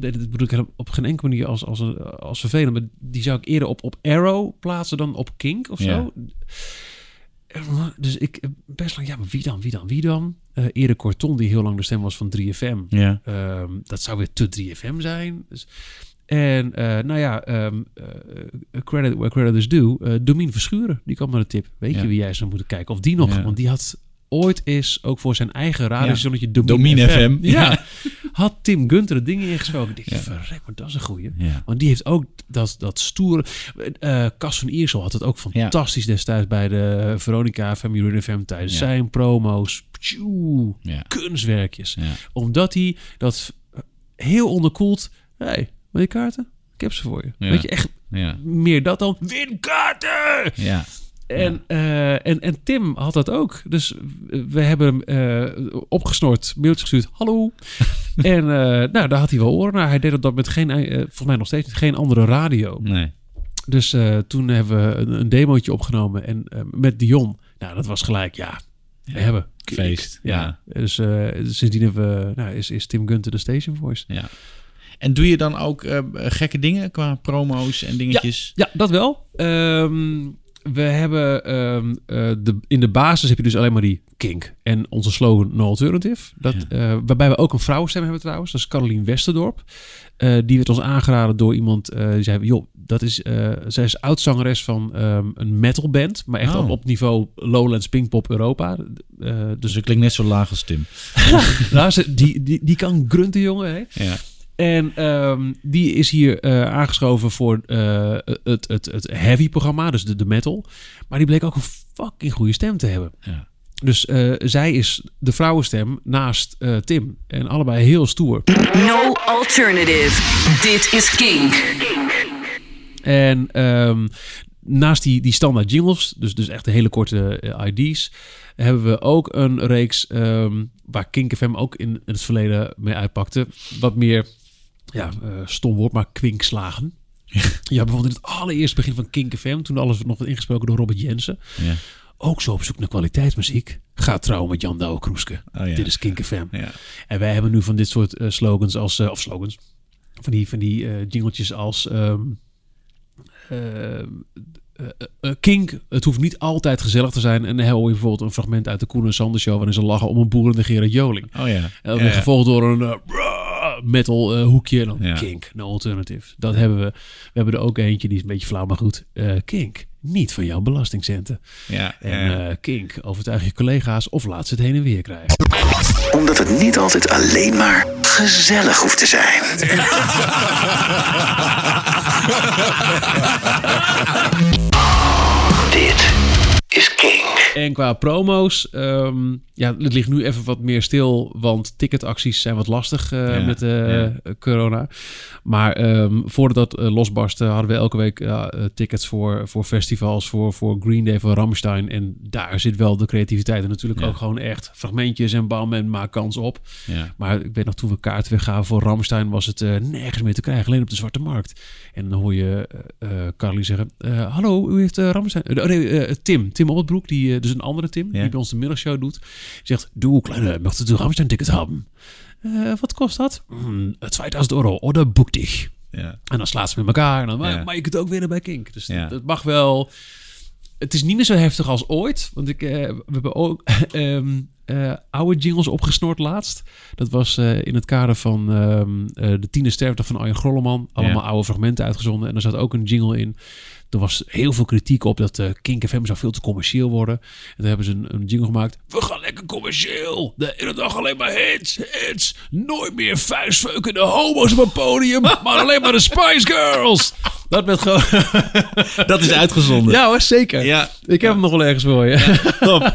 Dat bedoel ik op geen enkele manier als, als, als vervelend. Maar die zou ik eerder op, op Arrow plaatsen dan op Kink of Ja. zo. Dus ik best lang, ja, maar wie dan, wie dan, wie dan? Erik Corton, die heel lang de stem was van 3FM. Ja. Ehm, dat zou weer te 3FM zijn. Dus, en eh, nou ja, ehm, eh, credit where credit is due. eh Domien Verschuren, die kwam met een tip. Weet Ja. je wie jij zou moeten kijken? Of die nog? Ja. Want die had ooit eens ook voor zijn eigen radiostationnetje Domien, Domien FM. Ja. Ja. Had Tim Gunter het ding ingesproken. Ik dacht, Ja. verrek, maar dat is een goeie. Ja. Want die heeft ook dat, dat stoere... eh Cas van Iersel had het ook fantastisch destijds bij de Veronica FM, Urin FM tijdens Ja. zijn promo's. Ja. kunstwerkjes. Ja. Omdat hij dat heel onderkoeld... hey, wil je kaarten? Ik heb ze voor je. Ja. Weet je, echt Ja. meer dat dan... Win kaarten! Ja. En, eh, en, en Tim had dat ook. Dus we hebben hem eh, opgesnord, mailtje gestuurd. Hallo. en eh, nou, daar had hij wel oren naar. Hij deed dat met geen, volgens mij nog steeds niet, geen andere radio. Nee. Dus toen hebben we een, een demootje opgenomen en met Dion. Nou, dat was gelijk, ja, we hebben. Feest. Ja. Dus sindsdien hebben we, nou, is, is Tim Gunter de station voice. Ja. En doe je dan ook eh, gekke dingen qua promo's en dingetjes? Ja, dat wel. Ehm, we hebben ehm, eh, de, in de basis heb je dus alleen maar die kink. En onze slogan No Alternative. Dat, eh, waarbij we ook een vrouwenstem hebben trouwens. Dat is Carolien Westerdorp. Die werd ons aangeraden door iemand. die zei, joh, dat is, zij is oudzangeres van ehm, een metalband. Maar echt Oh. op, op niveau Lowlands Pinkpop Europa. Dus het klinkt net zo laag als Tim. nou, ze, die, die, die kan grunten, jongen. Hè? Ja. En ehm, die is hier eh, aangeschoven voor eh, het, het, het heavy programma, dus de, de metal. Maar die bleek ook een fucking goede stem te hebben. Ja. Dus eh, zij is de vrouwenstem naast eh, Tim. En allebei heel stoer. No alternative. Dit is King. En ehm, naast die, die standaard jingles, dus, dus echt de hele korte ID's, hebben we ook een reeks ehm, waar Kink FM ook in, in het verleden mee uitpakte. Wat meer, ja, eh, stom woord, maar kwinkslagen. Ja, bijvoorbeeld in het allereerste begin van Kink FM, toen alles nog werd ingesproken door Robert Jensen. Ja. Ook zo op zoek naar kwaliteitsmuziek. Ga trouwen met Jan Douwe Kroeske. Oh ja. Dit is Kink FM. Ja. En wij hebben nu van dit soort eh, slogans als, eh, of slogans, van die, van die eh jingeltjes als ehm, eh, eh, eh, Kink, het hoeft niet altijd gezellig te zijn. En dan hoor je bijvoorbeeld een fragment uit de Koen en Sander show waarin ze lachen om een boerende Gerard Joling. Oh ja. En dan weer gevolgd door een metal eh, hoekje en dan Ja. Kink, no alternative. Dat hebben we. We hebben er ook eentje, die is een beetje flauw, maar goed. Eh, Kink, niet van jouw belastingcenten. Ja, En eh, Kink, overtuig je collega's of laat ze het heen en weer krijgen. Omdat het niet altijd alleen maar gezellig hoeft te zijn. Dit is King. En qua promo's, ehm, ja, het ligt nu even wat meer stil, want ticketacties zijn wat lastig eh, Ja, met eh, ja. corona. Maar ehm, voordat dat eh, losbarstte, hadden we elke week ja, tickets voor, voor festivals, voor, voor Green Day, voor Rammstein. En daar zit wel de creativiteit en natuurlijk Ja. ook gewoon echt fragmentjes en bam en maak kans op. Ja. Maar ik weet nog, toen we kaarten weggaven voor Ramstein, was het eh, nergens meer te krijgen. Alleen op de Zwarte Markt. En dan hoor je Carly zeggen, eh, hallo, u heeft Ramstein... eh, oh nee, Tim, Tim Die, eh, dus een andere Tim, Ja. die bij ons de middagshow doet. Die zegt, doe kleine, möchtest du Ramstein ticket hebben? Eh, wat kost dat? Hmm, 2000 euro, oder boek dich. Ja. En dan slaat ze met elkaar. En dan, maar, Ja. maar je kunt ook winnen bij Kink. Dus Ja. dat mag wel. Het is niet meer zo heftig als ooit. Want ik, eh, we hebben ook ehm, eh, oude jingles opgesnort laatst. Dat was in het kader van ehm, eh, de tiende sterfdag van Arjen Grolleman. Allemaal Ja. oude fragmenten uitgezonden. En er zat ook een jingle in. Er was heel veel kritiek op dat eh Kink FM zou veel te commercieel worden. En toen hebben ze een, een jingle gemaakt. We gaan lekker commercieel. De hele dag alleen maar hits, hits. Nooit meer vuistveukende homo's op een podium. maar alleen maar de Spice Girls. Dat werd gewoon... Dat is uitgezonden. Ja hoor, zeker. Ja. Ik heb hem nog wel ergens voor je.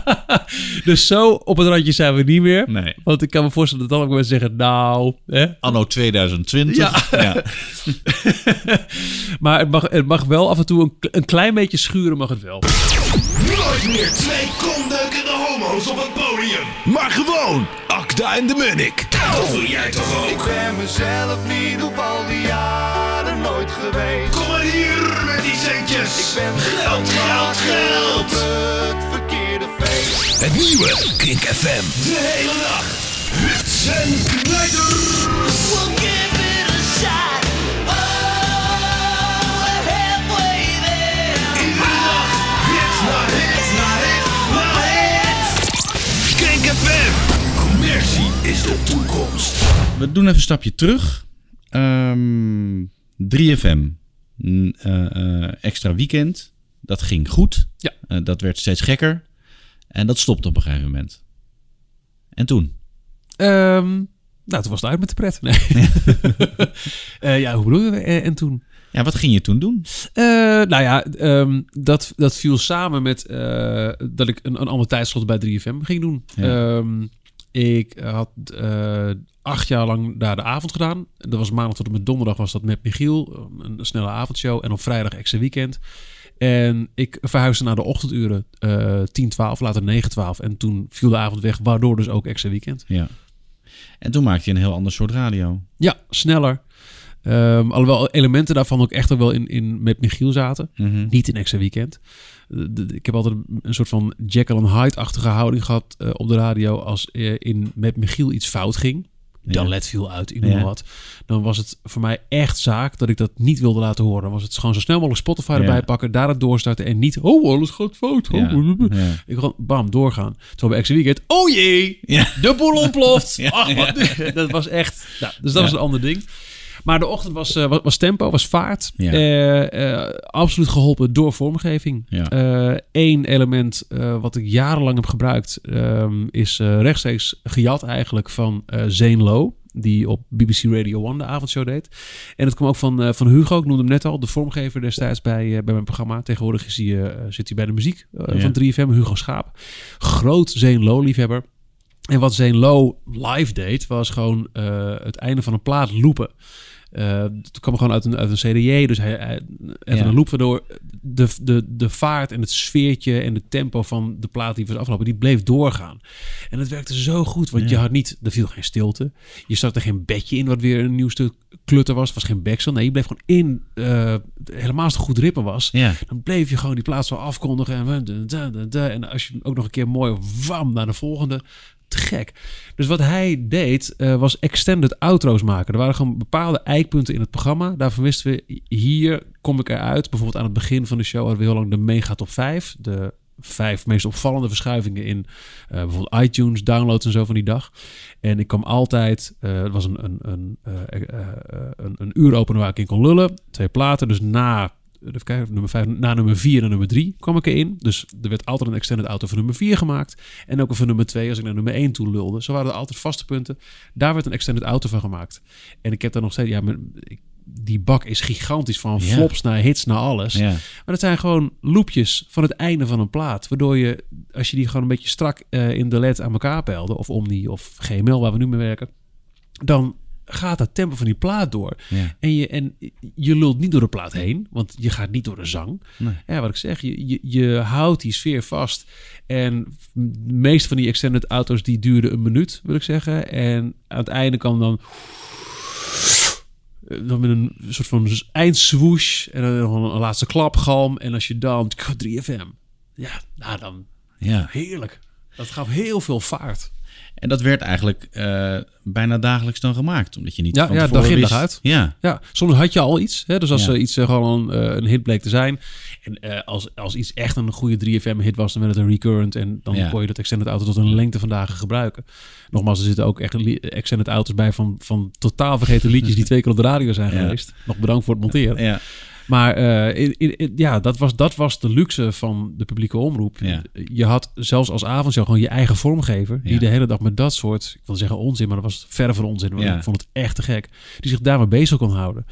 dus zo op het randje zijn we niet meer. Nee. Want ik kan me voorstellen dat dan ook mensen zeggen... Nou, hè? Anno 2020. Ja. Ja. Maar het mag, het mag wel af en toe een, een klein beetje schuren mag het wel. Nooit meer twee kondeukende homo's op het podium. Maar gewoon Akda en de Munnik. Dat wil jij toch ook? Ik ben mezelf niet op al die jaren nooit geweest. Kom maar hier met die centjes. Ik ben Geld, geld, geld. het verkeerde feest. Het nieuwe Kink FM. De hele nacht. Hits en knijters. We'll give it a shot. FM. Commercie is de toekomst. We doen even een stapje terug. Ehm 3FM. Mm, eh, eh, extra weekend. Dat ging goed. Ja. Eh, dat werd steeds gekker. En dat stopte op een gegeven moment. En toen? Ehm, nou, toen was het uit met de pret. Nee. Eh, ja, hoe bedoel je? En toen? Ja, wat ging je toen doen? Eh, nou ja, ehm, dat, dat viel samen met eh, dat ik een, een ander tijdslot bij 3FM ging doen. Ja. Ehm, ik had eh, acht jaar lang daar de avond gedaan. Dat was maandag tot en met donderdag was dat met Michiel. Een snelle avondshow. En op vrijdag extra weekend. En ik verhuisde naar de ochtenduren eh 10, 12, later 9, 12. En toen viel de avond weg, waardoor dus ook extra weekend. Ja. En toen maakte je een heel ander soort radio. Ja, sneller. Ehm, alhoewel elementen daarvan ook echt wel in, in met Michiel zaten. Mhm. Niet in extra weekend. De- de- ik heb altijd een soort van Jekyll and Hyde-achtige houding gehad eh, op de radio als eh, in met Michiel iets fout ging. Dalet viel uit, ik noem Ja. wat. Dan was het voor mij echt zaak dat ik dat niet wilde laten horen. Dan was het gewoon zo snel mogelijk Spotify Ja. erbij pakken, daar het doorstarten en niet, oh, alles gaat fout. Oh. Ja. Ik gewoon, bam, doorgaan. Zo bij Extra Weekend, oh jee, de boel ontploft. Ach, dat was echt, nou, dus dat was een ander ding. Maar de ochtend was, eh, was, was tempo, was vaart. Ja. Eh, eh, absoluut geholpen door vormgeving. Ja. Eén element wat ik jarenlang heb gebruikt ehm, is rechtstreeks gejat eigenlijk van Zane Lowe. Die op BBC Radio 1 de avondshow deed. En het kwam ook van, van Hugo. Ik noemde hem net al. De vormgever destijds bij, bij mijn programma. Tegenwoordig is hij, zit hij bij de muziek Ja. van 3FM. Hugo Schaap. Groot Zane Lowe liefhebber. En wat Zane Lowe live deed, was gewoon het einde van een plaat loopen. Eh het kwam gewoon uit een, uit een CDJ, dus hij, hij even Ja. een loop waardoor de, de, de vaart en het sfeertje en het tempo van de plaat die was afgelopen, die bleef doorgaan. En het werkte zo goed, want je had niet, er viel geen stilte. Je zat er geen bedje in wat weer een nieuw stuk klutter was, was geen backsel. Nee, je bleef gewoon in, eh, helemaal als het goed rippen was. Ja. Dan bleef je gewoon die plaats zo afkondigen. En, en als je ook nog een keer mooi wam naar de volgende. Te gek. Dus wat hij deed, eh, was extended outro's maken. Er waren gewoon bepaalde eikpunten in het programma. Daarvan wisten we, hier kom ik eruit. Bijvoorbeeld aan het begin van de show hadden we heel lang de mega top 5. De vijf meest opvallende verschuivingen in eh, bijvoorbeeld iTunes, downloads en zo van die dag. En ik kwam altijd, eh, het was een, een, een, een, een uur openen waar ik in kon lullen. Twee platen, dus na even kijken, nummer 5, na nummer 4 en nummer 3 kwam ik erin. Dus er werd altijd een extended auto voor nummer 4 gemaakt. En ook een voor nummer 2 als ik naar nummer 1 toe lulde. Zo waren er altijd vaste punten. Daar werd een extended auto van gemaakt. En ik heb daar nog steeds, ja, mijn- ik- die bak is gigantisch van flops naar hits naar alles. Maar dat zijn gewoon loopjes van het einde van een plaat. Waardoor je, als je die gewoon een beetje strak eh, in de LED aan elkaar peilde, of Omni of GML waar we nu mee werken, dan gaat dat tempo van die plaat door. Ja. En, je, en je lult niet door de plaat heen, want je gaat niet door de zang. Nee. Ja, wat ik zeg, je, je, je houdt die sfeer vast. En de meeste van die extended auto's die duurden een minuut, wil ik zeggen. En aan het einde kwam dan eh, dan met een soort van eindswoosh en dan nog een, een laatste klapgalm. En als je dan 3FM, ja, nou dan ja. heerlijk. Dat gaf heel veel vaart. En dat werd eigenlijk eh, bijna dagelijks dan gemaakt. Omdat je niet Ja, van ja, dag in, dag uit. Ja, Ja, soms had je al iets. Hè? Dus als Ja. iets eh, gewoon een, eh, een hit bleek te zijn. En als, als iets echt een goede 3FM-hit was, dan werd het een recurrent. En dan Ja. kon je dat extended auto tot een lengte van dagen gebruiken. Nogmaals, er zitten ook echt extended auto's bij van, van totaal vergeten liedjes die twee keer op de radio zijn geweest. Nog bedankt voor het monteren. ja. Maar eh, in, ja, dat was, dat was de luxe van de publieke omroep. Ja. Je had zelfs als avondshow gewoon je eigen vormgever... die Ja. de hele dag met dat soort, ik wil zeggen onzin... maar dat was verre van onzin. want Ja. Ik vond het echt te gek. Die zich daarmee bezig kon houden.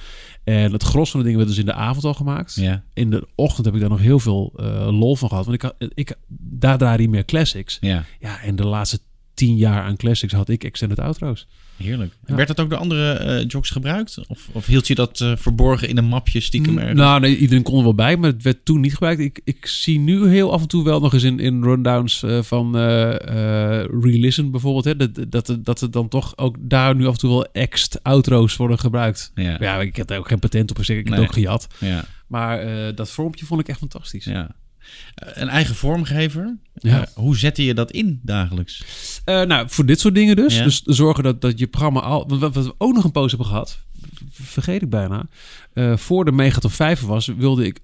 En het gros van de dingen werd dus in de avond al gemaakt. In de ochtend heb ik daar nog heel veel eh, lol van gehad. Want ik, ik, daar draaide hij meer classics. ja. Ja, en de laatste tien jaar aan classics had ik extended outro's. Heerlijk. Ja. Werd dat ook door andere eh jocks gebruikt? Of, of hield je dat eh, verborgen in een mapje stiekem ergens? Nou, nee, iedereen kon er wel bij, maar het werd toen niet gebruikt. Ik, ik zie nu heel af en toe wel nog eens in, in rundowns eh, van Re-Listen bijvoorbeeld. Hè, dat, dat, dat er dan toch ook daar nu af en toe wel ext outro's worden gebruikt. Ja. Ja, ik heb daar ook geen patent op. Zeg, ik heb Nee. het ook gejat. Ja, Maar dat vormpje vond ik echt fantastisch. ja. Eh, Een eigen vormgever. Ja. Eh, hoe zette je dat in dagelijks? Eh, nou, voor dit soort dingen dus. Ja. Dus zorgen dat, dat je programma al... Wat wat we ook nog een poos hebben gehad, vergeet ik bijna. Voor de Mega Top 5 was, wilde ik...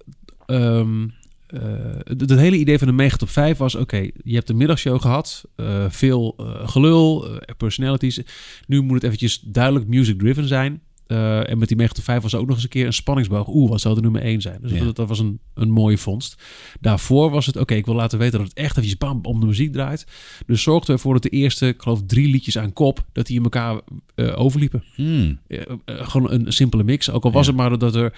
ehm eh, het hele idee van de Mega Top 5 was... Oké, je hebt de middagshow gehad. eh, veel gelul, personalities. Nu moet het eventjes duidelijk music-driven zijn. Eh, en met die Mega Top 5 was er ook nog eens een keer een spanningsboog. Oeh, wat zou de nummer 1 zijn? Dus Ja. dat, dat was een, een mooie vondst. Daarvoor was het, oké, ik wil laten weten dat het echt eventjes bam om de muziek draait. Dus zorgden we ervoor dat de eerste, ik geloof drie liedjes aan kop, dat die in elkaar eh, overliepen. Hmm. Eh, gewoon een simpele mix. Ook al was Ja. het maar dat er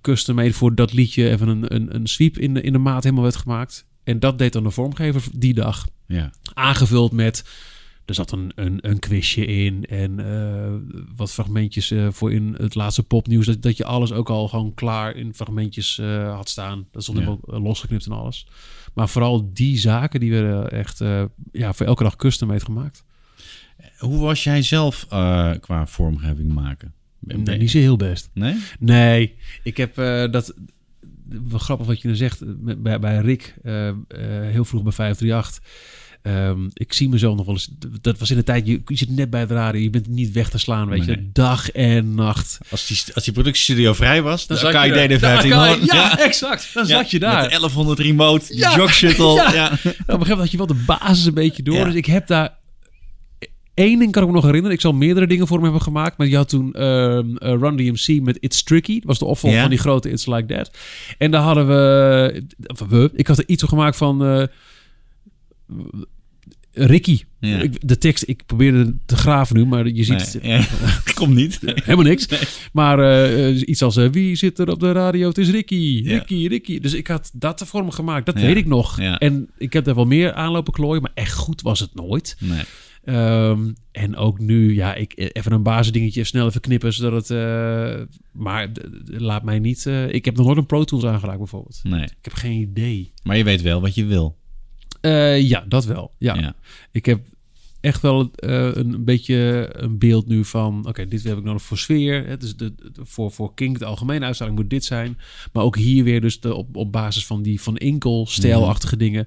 custom made voor dat liedje even een, een, een sweep in de, in de maat helemaal werd gemaakt. En dat deed dan de vormgever die dag. Ja. Aangevuld met, er zat een, een, een quizje in en eh, wat fragmentjes eh, voor in het laatste popnieuws. Dat, dat je alles ook al gewoon klaar in fragmentjes eh, had staan. Dat stond Ja. helemaal losgeknipt en alles. Maar vooral die zaken die werden echt ja, voor elke dag custom made gemaakt. Hoe was jij zelf qua vormgeving maken? Nee, niet zo heel best. Nee? Nee, ik heb dat. Grappig wat je nu zegt. met- Bij, bij Rick, heel vroeg bij 538. Ehm, ik zie mezelf nog wel eens. Dat was in de tijd. Je, je zit net bij het radio. Je bent niet weg te slaan. Weet je, dag en nacht. Als die, als die productiestudio vrij was, dan, kan je daar. DD15 Dan kan je- horen. Ja, exact. Dan zat je daar. Met de 1100 remote, die Ja. jog shuttle. Ja. Ja. Nou, op een gegeven moment had je wel de basis een beetje door. Ja. Dus ik heb daar... Eén ding kan ik me nog herinneren. Ik zal meerdere dingen voor hem hebben gemaakt. Maar je had toen ehm, eh, Run DMC met It's Tricky. Dat was de opvolger Ja. van die grote It's Like That. En daar hadden we... ik had er iets op gemaakt van... eh, Ricky. Ja. Ik, de tekst, ik probeerde te graven nu, maar je ziet Nee, ja. Komt niet. helemaal niks. Maar eh, eh, iets als, eh, wie zit er op de radio? Het is Ricky, Ja. Ricky, Ricky. Dus ik had dat voor hem gemaakt, dat weet ik nog. En ik heb daar wel meer aanlopen klooien, maar echt goed was het nooit. Nee. Ehm, en ook nu, ja, ik, even een basisdingetje snel even knippen, zodat het... eh, maar laat mij niet... eh, ik heb nog nooit een Pro Tools aangeraakt bijvoorbeeld. nee. Ik heb geen idee. Maar je weet wel wat je wil. Eh, ja, dat wel. Ja. Ja. Ik heb echt wel eh, een beetje een beeld nu van... oké, dit heb ik nodig voor sfeer. Hè, dus de, voor, voor Kink, de algemene uitstraling, moet dit zijn. Maar ook hier weer dus de, op, op basis van die Van Inkel stijlachtige dingen.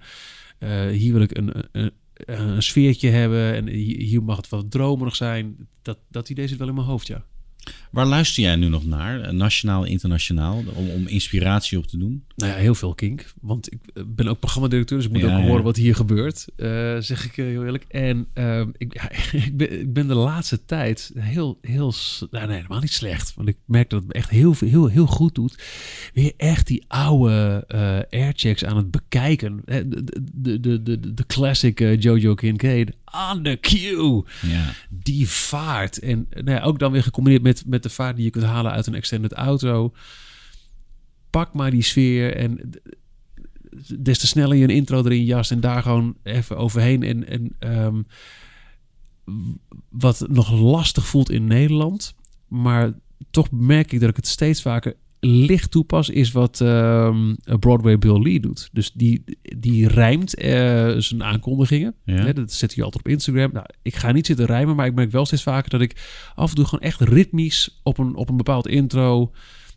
Eh, hier wil ik een, een, een, sfeertje hebben. En hier, hier mag het wat dromerig zijn. Dat, dat idee zit wel in mijn hoofd, ja. Waar luister jij nu nog naar? Eh, Nationaal, internationaal? Om, om inspiratie op te doen? Nou ja, heel veel kink. Want ik eh, ben ook programmadirecteur, dus ik moet Ja, ook ja. horen wat hier gebeurt. eh, zeg ik heel eerlijk. En ehm, ik, ja, ik, ben, ik ben de laatste tijd heel, heel... Nou, nee, helemaal niet slecht. Want ik merk dat het me echt heel, veel- heel, heel goed doet. Weer echt die oude airchecks aan het bekijken. De, de, de, de, de classic Jojo Kincaid. On the cue Ja. die vaart. En nou ja, ook dan weer gecombineerd met, met de vaart die je kunt halen uit een extended auto. Pak maar die sfeer en des te sneller je een intro erin jast en daar gewoon even overheen. En, en ehm, wat nog lastig voelt in Nederland, maar toch merk ik dat ik het steeds vaker licht toepas, is wat ehm, Broadway Bill Lee doet. Dus die, die rijmt eh, zijn aankondigingen. Ja. Hè, dat zet hij altijd op Instagram. Nou, ik ga niet zitten rijmen, maar ik merk wel steeds vaker dat ik af en toe gewoon echt ritmisch op een, op een bepaald intro.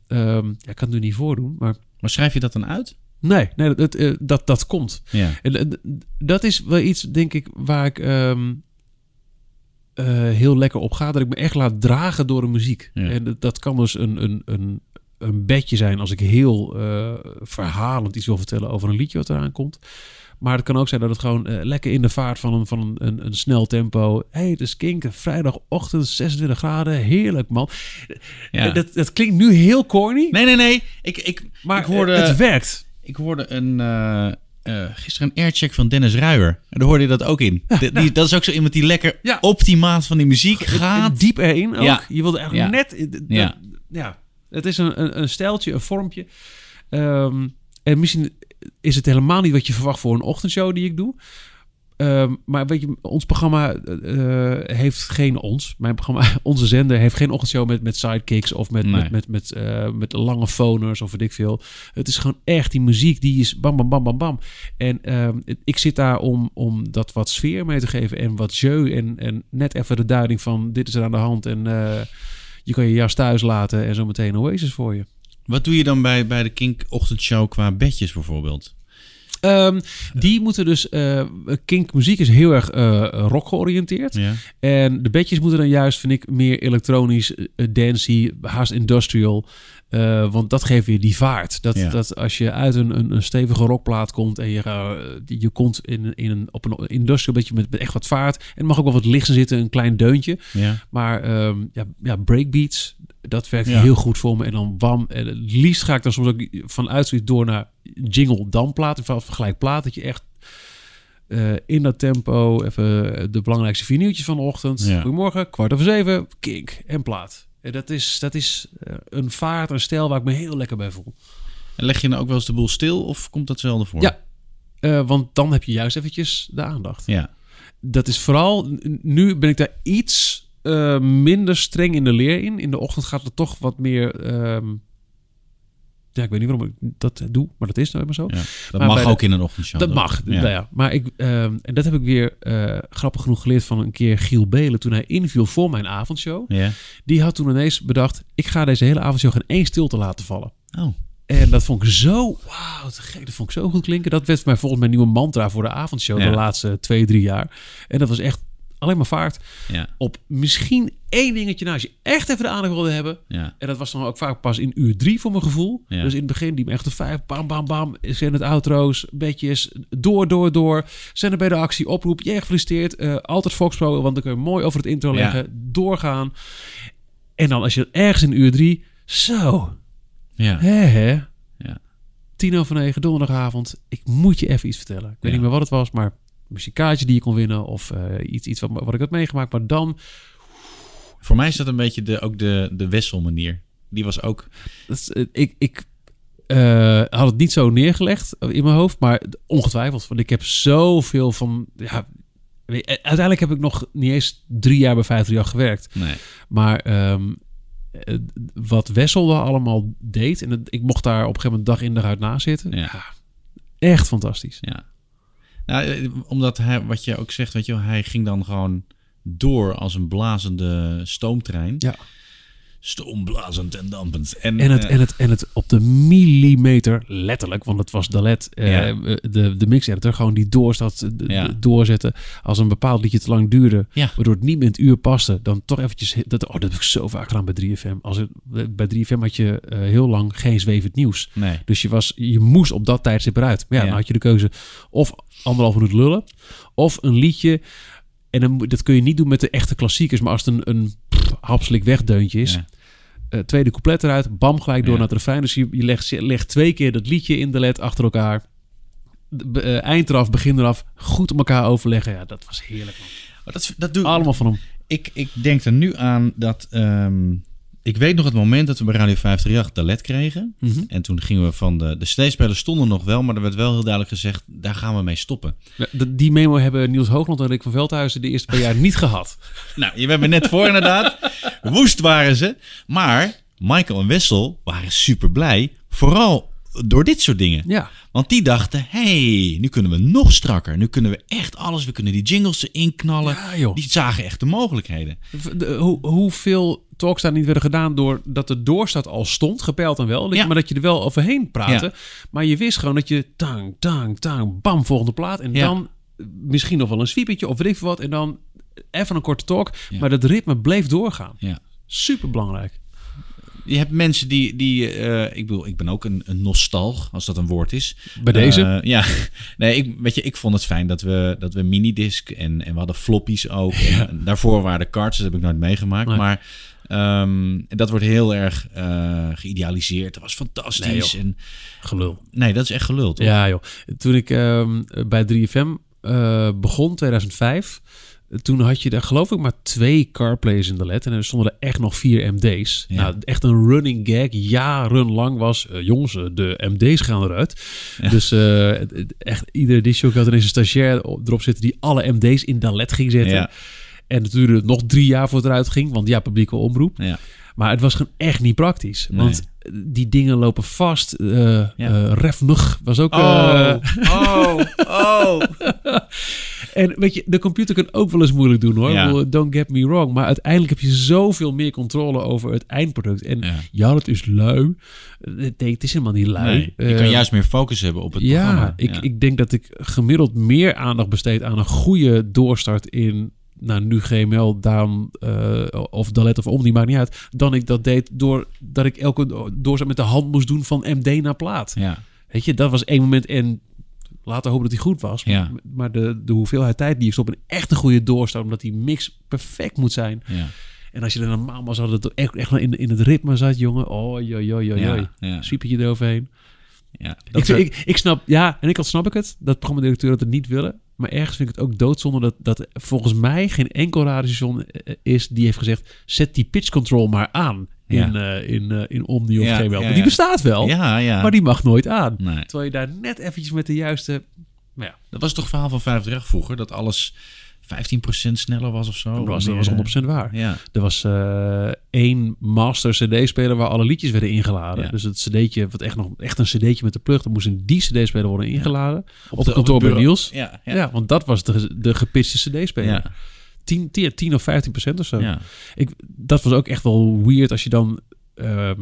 ehm, ja, ik kan het nu niet voordoen, maar Maar schrijf je dat dan uit? nee, nee dat, dat, eh, dat, dat komt. Ja. En eh, dat is wel iets, denk ik, waar ik ehm, eh, heel lekker op ga. Dat ik me echt laat dragen door de muziek. Ja. En dat, dat kan dus een, een, een, een bedje zijn als ik heel eh, verhalend iets wil vertellen over een liedje wat eraan komt. Maar het kan ook zijn dat het gewoon eh, lekker in de vaart van een, van een, een, een snel tempo. hey, het is Kink, vrijdagochtend, 26 graden. Heerlijk, man. Ja. Dat, dat klinkt nu heel corny, Nee, nee, nee. Ik, ik, maar ik hoorde, het werkt. ik hoorde een, eh, gisteren een aircheck van Dennis Ruijer. En daar hoorde je dat ook in. De- die, dat is ook zo iemand die lekker Ja. op die maat van die muziek gaat. Diep erin ook. Ja. Je wilde eigenlijk net... dat- ja. Het is een, een, een stijltje, een vormpje. Ehm, en misschien is het helemaal niet wat je verwacht voor een ochtendshow die ik doe. Ehm, maar weet je, ons programma eh, heeft geen ons. Mijn programma, onze zender heeft geen ochtendshow met, met sidekicks of met, Nee. met, met, met, eh, met lange phoners of weet ik veel. Het is gewoon echt die muziek die is bam, bam, bam, bam, bam. En ehm, ik zit daar om, om dat wat sfeer mee te geven en wat jeu en, en net even de duiding van dit is er aan de hand en eh, je kan je jas thuis laten en zo meteen Oasis voor je. Wat doe je dan bij, bij de Kink ochtendshow qua bedjes bijvoorbeeld? Ehm, Die moeten dus. eh kink muziek is heel erg eh rock georiënteerd. Ja. En de bedjes moeten dan juist, vind ik, meer elektronisch, dancey, haast industrial. Eh, want dat geeft weer die vaart. Dat, Ja. dat als je uit een, een, een stevige rockplaat komt en je, eh, je komt in, in een, op een industrial bedje met, met echt wat vaart. En er mag ook wel wat licht in zitten, een klein deuntje. Ja. Maar ehm, ja, ja, breakbeats, dat werkt Ja. heel goed voor me. En dan bam. En het liefst ga ik dan soms ook vanuit zoiets door naar jingle dan plaat. In van gelijk plaat. Dat je echt eh, in dat tempo even de belangrijkste vier nieuwtjes van de ochtend. Goedemorgen, kwart over zeven, kink en plaat. En dat is, dat is eh, een vaart, een stijl waar ik me heel lekker bij voel. En leg je dan ook wel eens de boel stil of komt dat zelden voor? Ja. Eh, want dan heb je juist eventjes de aandacht. Ja. dat is vooral, nu ben ik daar iets eh, minder streng in de leer in. In de ochtend gaat het toch wat meer. ehm, ja, ik weet niet waarom ik dat doe, maar dat is nou maar zo. ja. Dat Maar mag de- ook in een ochtendshow. Dat mag, Ja. nou ja. Maar ik, ehm, en dat heb ik weer eh, grappig genoeg geleerd van een keer Giel Belen toen hij inviel voor mijn avondshow. Ja. Die had toen ineens bedacht: ik ga deze hele avondshow geen één stilte laten vallen. Oh. En dat vond ik zo, wauw, te gek. Dat vond ik zo goed klinken. Dat werd mij volgens mijn nieuwe mantra voor de avondshow Ja. de laatste twee, drie jaar. En dat was echt alleen maar vaart. Ja. Op misschien één dingetje na, als je echt even de aandacht wilde hebben. Ja. En dat was dan ook vaak pas in uur drie voor mijn gevoel. Ja. Dus in het begin die echt de vijf, bam, bam, bam. Zijn het outro's, beetjes, door, door, door. Zijn er bij de actie, oproep, je gefeliciteerd. Eh, altijd Fox Pro, want dan kun je mooi over het intro leggen. Doorgaan. En dan als je ergens in uur drie, zo, Ja. hè hè. Ja. Tien over negen, donderdagavond. Ik moet je even iets vertellen. Ik weet niet meer wat het was, maar kaartje die je kon winnen. Of eh, iets, iets wat, wat ik had meegemaakt. Maar dan, Voor mij is dat een beetje de, ook de, de Wessel-manier. Die was ook... dat is, eh, ik, ik eh, had het niet zo neergelegd in mijn hoofd, maar ongetwijfeld. Want ik heb zoveel van. Ja, uiteindelijk heb ik nog niet eens drie jaar bij 538 gewerkt. Nee. Maar ehm, eh, wat Wessel daar allemaal deed, en ik mocht daar op een gegeven moment dag in dag uit na zitten. Ja. Echt fantastisch. Ja. Nou, eh, omdat hij, wat je ook zegt, weet je hij ging dan gewoon door als een blazende stoomtrein. Ja. Stoomblazend en dampend. En, En het, eh, en, het, en het op de millimeter, letterlijk, want het was Dalet, eh, Ja. de, de mix editor, gewoon die doorstad Ja. doorzetten. Als een bepaald liedje te lang duurde, Ja. waardoor het niet meer in het uur paste, dan toch eventjes, dat, oh, dat heb ik zo vaak gedaan bij 3FM. Als het, bij 3FM had je eh, heel lang geen zwevend nieuws. Nee. Dus je, was, je moest op dat tijdstip eruit. Maar ja, dan had je de keuze of anderhalf minuut lullen, of een liedje. En dan, dat kun je niet doen met de echte klassiekers, maar als het een, een hapselijk wegdeuntje is. Ja. eh, tweede couplet eruit, bam, gelijk door Ja. naar het refrein. Dus je, je, legt, legt twee keer dat liedje in de led achter elkaar. De, eh, eind eraf, begin eraf. Goed op elkaar overleggen. Ja, dat was heerlijk. Man. Maar dat, dat doe Allemaal van hem. Ik, ik denk er nu aan dat... ehm, ik weet nog het moment dat we bij Radio 538 de LED kregen. Mhm. En toen gingen we van de... De CD-spelers stonden nog wel, maar er werd wel heel duidelijk gezegd... daar gaan we mee stoppen. De- Die memo hebben Niels Hoogland en Rick van Veldhuizen de eerste paar jaar niet gehad. Nou, je bent me net voor inderdaad. Woest waren ze. Maar Michael en Wessel waren super blij. Vooral door dit soort dingen. Ja. Want die dachten, hey, nu kunnen we nog strakker. Nu kunnen we echt alles. We kunnen die jingles erin knallen. Ja. Die zagen echt de mogelijkheden. De- hoe, hoeveel talks daar niet werden gedaan doordat de doorstad al stond, gepeild en wel, Ja. maar dat je er wel overheen praatte. Ja. Maar je wist gewoon dat je tang, tang, tang, bam, volgende plaat. En Ja. dan misschien nog wel een sweepertje of weet ik wat. En dan even een korte talk. Maar dat ritme bleef doorgaan. Ja. Super belangrijk. Je hebt mensen die, die eh, ik bedoel, ik ben ook een, een nostalg, als dat een woord is. Bij deze? Eh, ja, nee, ik, weet je, ik vond het fijn dat we, dat we minidisc en, en we hadden floppies ook. En daarvoor waren de cards, dat heb ik nooit meegemaakt. Nee. Maar ehm, dat wordt heel erg eh, geïdealiseerd. Dat was fantastisch. Nee, en, Gelul. nee, dat is echt gelul, toch? Ja, joh. Toen ik ehm, bij 3FM eh, begon, 2005, toen had je daar geloof ik maar twee carplays in de LED. En er stonden er echt nog vier MD's. Ja. Nou, echt een running gag, jarenlang was... eh, jongens, de MD's gaan eruit. Dus het- echt iedere disjockey had ineens een stagiair op- erop zitten... die alle MD's in de LED ging zetten. Ja. En het duurde nog drie jaar voor het eruit ging. Want ja, publieke omroep. Ja. Maar het was gewoon echt niet praktisch. Nee. Want die dingen lopen vast. eh Ja. eh, Refnug was ook... Oh, eh, oh, oh. en weet je, de computer kan ook wel eens moeilijk doen hoor. Ja. Don't get me wrong. Maar uiteindelijk heb je zoveel meer controle over het eindproduct. En Ja. ja, dat is lui. Nee, het is helemaal niet lui. Nee, je Eh, kan juist meer focus hebben op het ja, programma. ik, ik denk dat ik gemiddeld meer aandacht besteed aan een goede doorstart in, nou nu GML, Daan eh, of Dalet of Omni, maakt niet uit, dan ik dat deed doordat ik elke doorstart met de hand moest doen van MD naar plaat. ja, Weet je, dat was één moment en laten hopen dat hij goed was. Ja. Maar de, de hoeveelheid tijd die ik stop in echt een goede doorstart, omdat die mix perfect moet zijn. ja, En als je er normaal was, had het echt, echt in, in het ritme zat, jongen. Oh, joi, joi, joi, joi. ja, eroverheen. ja. Ik, Dat ik, ik snap, ja, en ik al snap ik het, dat programmadirecteur dat het niet willen. Maar ergens vind ik het ook doodzonde dat, dat volgens mij geen enkel radiostation eh, is die heeft gezegd, zet die pitch control maar aan in, eh, in, eh, in Omni of Ja, ja, Want die bestaat wel, maar die mag nooit aan. Nee. Terwijl je daar net eventjes met de juiste... Ja, Dat was toch het verhaal van 538 vroeger? Dat alles 15% sneller was of zo? dat was, dat was 100% waar. Ja, Er was eh, één master cd-speler waar alle liedjes werden ingeladen. Ja. Dus het cd'tje, wat echt nog echt een cd'tje met de plug, dan moest in die cd-speler worden ingeladen. Op, de- kantoor bij. Niels. Ja, Ja. want dat was de, de gepitchte cd-speler. Ja. 10, 10, 10 of 15 procent of zo. ja. Ik, dat was ook echt wel weird als je dan... ehm,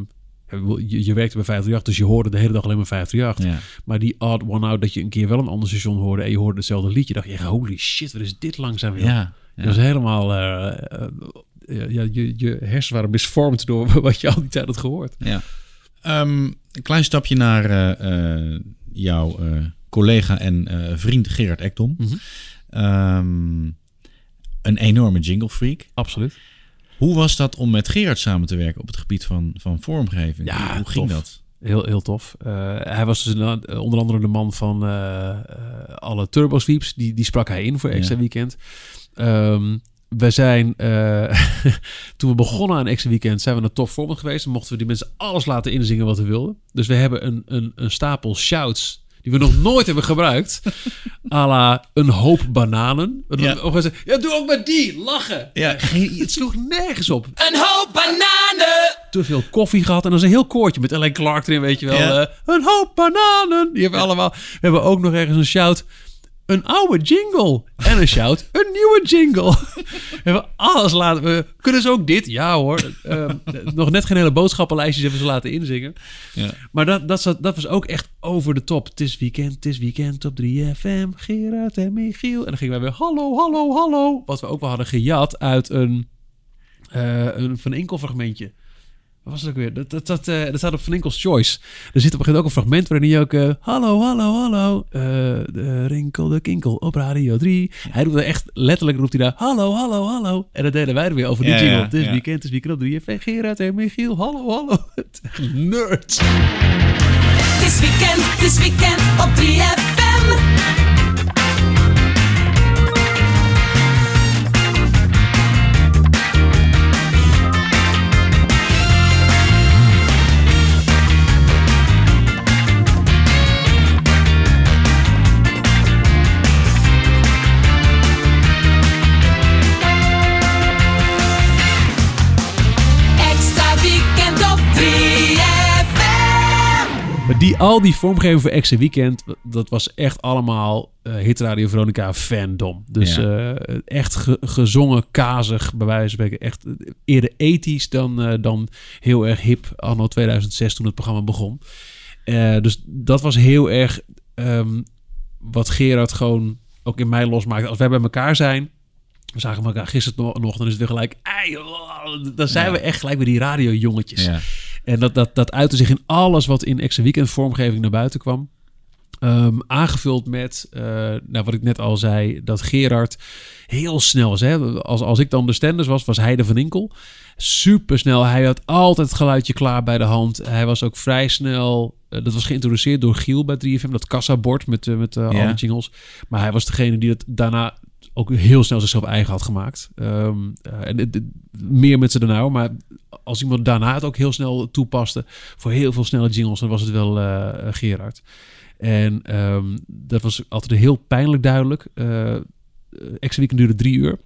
Je, je werkte bij 538, dus je hoorde de hele dag alleen maar 538. Ja. Maar die odd one out, dat je een keer wel een ander station hoorde en je hoorde hetzelfde liedje, dacht je, holy shit, wat is dit langzaam weer. Ja, Dat was helemaal, eh, eh, ja, je, je waren misvormd door wat je al die tijd had gehoord. Ja. Ehm, een klein stapje naar eh, eh, jouw eh, collega en eh, vriend Gerard Ekdom. Mhm. Ehm, een enorme jingle freak. Absoluut. Hoe was dat om met Gerard samen te werken op het gebied van, van vormgeving? Ja, hoe, ging tof. dat? Heel, heel tof. Eh, hij was dus een- onder andere de man van eh, eh, alle Turbo Sweeps. Die, die sprak hij in voor Extra Ja. Weekend. Ehm, we zijn, eh, toen we begonnen aan Extra Weekend, zijn we naar Top Format geweest. Dan mochten we die mensen alles laten inzingen wat we wilden. Dus we hebben een, een, een stapel shouts die we nog nooit hebben gebruikt. à la een hoop bananen. We Ja. ja. zeggen, ja, doe ook maar die, lachen. Ja. Geen- Het sloeg nergens op Een hoop bananen! te veel koffie gehad. En dan is een heel koortje met Ellen Clark erin, weet je wel. Ja. Eh, een hoop bananen. Die hebben we allemaal. We hebben ook nog ergens een shout. Een oude jingle. En een shout. Een nieuwe jingle. we hebben alles laten. We kunnen ze ook dit? Ja hoor. Eh, nog net geen hele boodschappenlijstjes hebben ze laten inzingen. Ja. Maar dat, dat, dat was ook echt over de top. Het is weekend, het is weekend op 3FM. Gerard en Michiel. En dan gingen wij weer hallo, hallo, hallo. Wat we ook wel hadden gejat uit een, eh, een Van Enkel fragmentje. Wat was het ook weer? Dat, dat, dat, eh, dat staat op Van Enkel's Choice. Er zit op een gegeven moment ook een fragment waarin hij ook... eh, hallo, hallo, hallo. eh, de Rinkel de Kinkel op Radio 3. Hij doet er echt... Letterlijk roept hij daar... Hallo, hallo, hallo. En dat deden wij er weer over die Ja, jingle. ja, Het is ja. weekend, het is weekend op 3FM. Gerard en Michiel. Hallo, hallo. Nerd. Het is weekend, het is weekend op 3FM. Die, al die vormgeving voor Extra Weekend, dat was echt allemaal eh Hit Radio Veronica fandom. Dus Ja. eh, echt ge- gezongen, kazig, bij wijze van spreken. Echt eh, eerder ethisch dan, dan heel erg hip anno 2006 toen het programma begon. Dus dat was heel erg ehm, wat Gerard gewoon ook in mij losmaakte. Als wij bij elkaar zijn, we zagen elkaar gisteren nog, nog dan is het weer gelijk... "Ei, oh," dan zijn Ja. we echt gelijk bij die radiojongetjes. Ja. En dat, dat, dat uitte zich in alles wat in extra weekend vormgeving naar buiten kwam. Ehm, aangevuld met, eh, nou, wat ik net al zei, dat Gerard heel snel was. Hè? Als, als ik dan de standers was, was hij de Van Inkel. Super snel. Hij had altijd het geluidje klaar bij de hand. Hij was ook vrij snel. eh, dat was geïntroduceerd door Giel bij 3FM. Dat kassabord met, eh, met Ja. alle jingles. Maar hij was degene die het daarna ook heel snel zichzelf eigen had gemaakt. Ehm, eh, en dit- dit- meer met ze daarna. Maar als iemand daarna het ook heel snel toepaste voor heel veel snelle jingles, dan was het wel eh, Gerard. En ehm, dat was altijd heel pijnlijk duidelijk. Eh extra weekend duurde drie uur.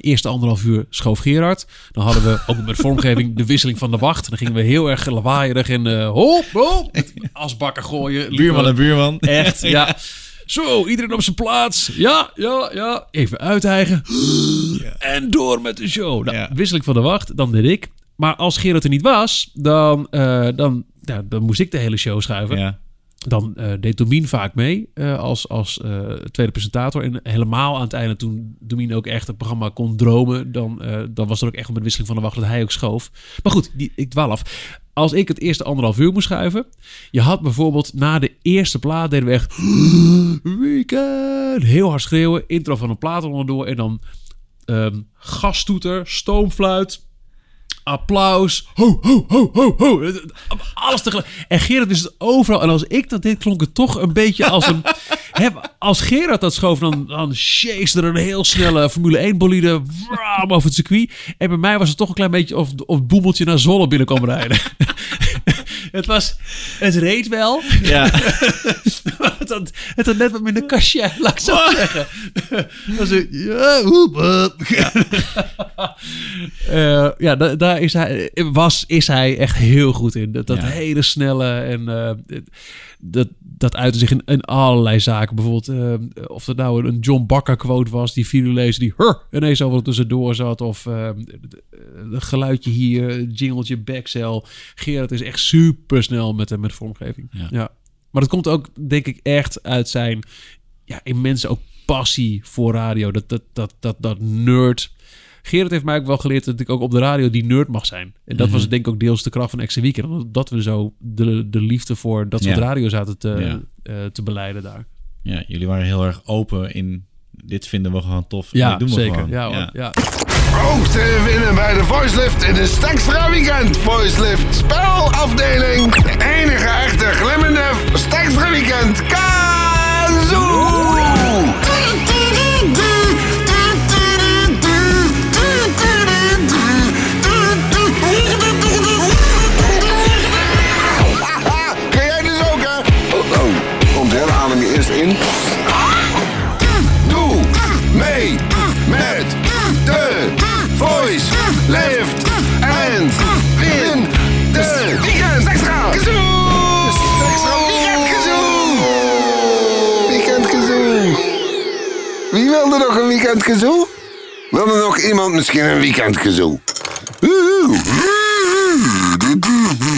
Eerste anderhalf uur schoof Gerard. Dan hadden we ook met vormgeving de wisseling van de wacht. Dan gingen we heel erg lawaaierig en eh hop, hop, asbakken gooien. Buurman en buurman. Echt, ja. Zo, iedereen op zijn plaats. Ja, ja, ja. Even uithijgen. En door met de show. Nou, Ja. Van de wacht, dan deed ik. Maar als Gerard er niet was, dan, eh, dan, ja, dan moest ik de hele show schuiven. Ja. Dan eh, deed Domien vaak mee eh, als, als tweede presentator. En helemaal aan het einde, toen Domien ook echt het programma kon dromen... dan, dan was er ook echt met wisseling van de wacht dat hij ook schoof. Maar goed, die, ik dwaal af. Als ik het eerste anderhalf uur moest schuiven... je had bijvoorbeeld na de eerste plaat deden we echt... Weekend! Heel hard schreeuwen, intro van een plaat onderdoor... en dan ehm gastoeter, stoomfluit applaus. Ho, ho, ho, ho, ho. Alles tegelijk. En Gerard wist het overal. En als ik dat deed, klonk het toch een beetje als een... Als Gerard dat schoof, dan, dan er een heel snelle Formule 1 bolide over het circuit. En bij mij was het toch een klein beetje of, of het boemeltje naar Zolle binnen kwam rijden. Het was... Het reed wel. Ja. het, had, het had net wat minder kastje, laat ik zo zeggen. Was een, ja, hoep, hup. Eh, ja, da- daar is hij, was, is hij echt heel goed in. Dat, dat Ja. hele snelle en eh, dat, dat uitte zich in, in allerlei zaken. Bijvoorbeeld eh, of dat nou een John Bakker quote was, die videolezer die hur, ineens overal tussendoor zat. Of uh, een geluidje hier, jingletje backcell. Gerard is echt super snel met, met vormgeving. Ja. ja. Maar dat komt ook, denk ik, echt uit zijn ja, immense ook passie voor radio. Dat, dat, dat, dat, dat nerd Gerard heeft mij ook wel geleerd dat ik ook op de radio die nerd mag zijn. En dat was denk ik ook deels de kracht van Extra Weekend. Dat we zo de, de liefde voor dat soort radio zaten te, uh, te beleiden daar. Ja, jullie waren heel erg open in dit vinden we gewoon tof. Ja, doen we zeker. Gewoon. Ja, ja. ja. Ook te winnen bij de Voicelift in de Stakstra Weekend Voicelift spelafdeling. De enige echte glimmende Stakstra Weekend Kazoo! In. Doe mee met de Voice Lift en win de Weekend Extra! Extra Weekend Kazoo! Wie wilde nog een Weekend Kazoo? Wilde nog iemand misschien een Weekend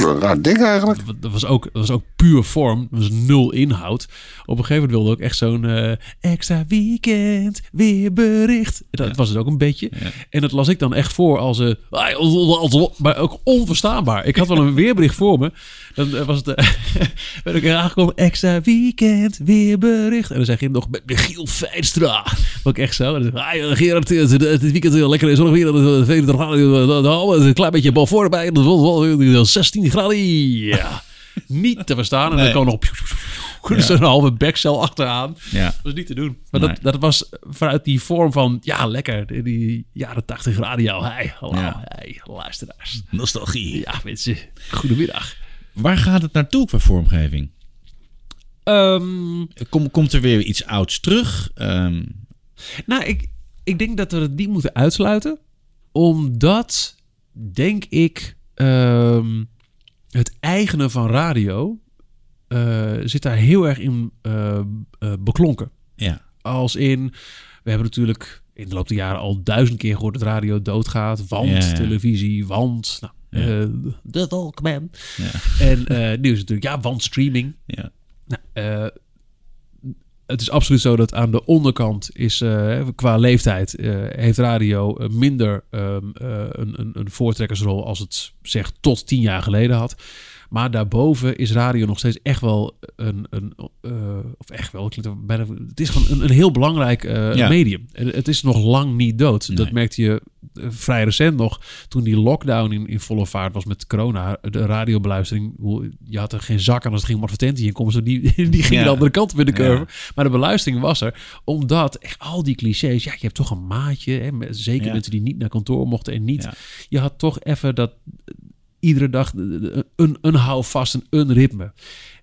Kazoo? Raar ding eigenlijk. Dat was ook, dat was ook puur vorm. Dat was nul inhoud. Op een gegeven moment wilde ook echt zo'n uh, extra weekend weerbericht. Dat was het ook een beetje. En dat las ik dan echt voor als... Uh, maar ook onverstaanbaar. Ik had wel een weerbericht voor me. Dan was het... Uh, ben ik aangekomen. Extra weekend weerbericht. En dan zeg je nog met Michiel Feinstra. Ook echt zo. En dan, Gerard, het weekend heel lekker. Zonnig weer. Een klein beetje bal voorbij. 16 Ja. Niet te verstaan. En nee. dan kwam nog ja. zo'n halve backcel achteraan. Ja. Dat was niet te doen. Maar nee. dat, dat was vanuit die vorm van, ja, lekker. Die jaren 80 radio. Hey, hallo, ja. hey, luisteraars. Nostalgie. Ja, mensen. Goedemiddag. Waar gaat het naartoe qua vormgeving? Um, Kom, komt er weer iets ouds terug? Um, nou, ik, ik denk dat we het niet moeten uitsluiten. Omdat, denk ik, um, het eigene van radio uh, zit daar heel erg in uh, uh, beklonken. Ja. Als in, we hebben natuurlijk in de loop der jaren al duizend keer gehoord dat radio doodgaat. Want ja, ja. televisie, want nou, de Walkman. Ja. En nu is het natuurlijk, ja, want streaming. Ja. Nou, het is absoluut zo dat aan de onderkant is uh, qua leeftijd uh, heeft radio uh, minder um, een, een, een voortrekkersrol als het zegt tot tien jaar geleden had. Maar daarboven is radio nog steeds echt wel een. een uh, of echt wel, bijna, het is gewoon een, een heel belangrijk uh, ja. medium. Het is nog lang niet dood. Nee. Dat merkte je vrij recent nog. Toen die lockdown in, in volle vaart was met corona. De radiobeluistering. Je had er geen zak aan als het ging om advertentie. En komen ze die, die ging ja. de andere kant met de curve. Ja. Maar de beluistering was er. Omdat echt al die clichés. Ja, je hebt toch een maatje. Hè, zeker mensen die niet naar kantoor mochten en niet. Je had toch even dat iedere dag een, een houvast, een, een ritme.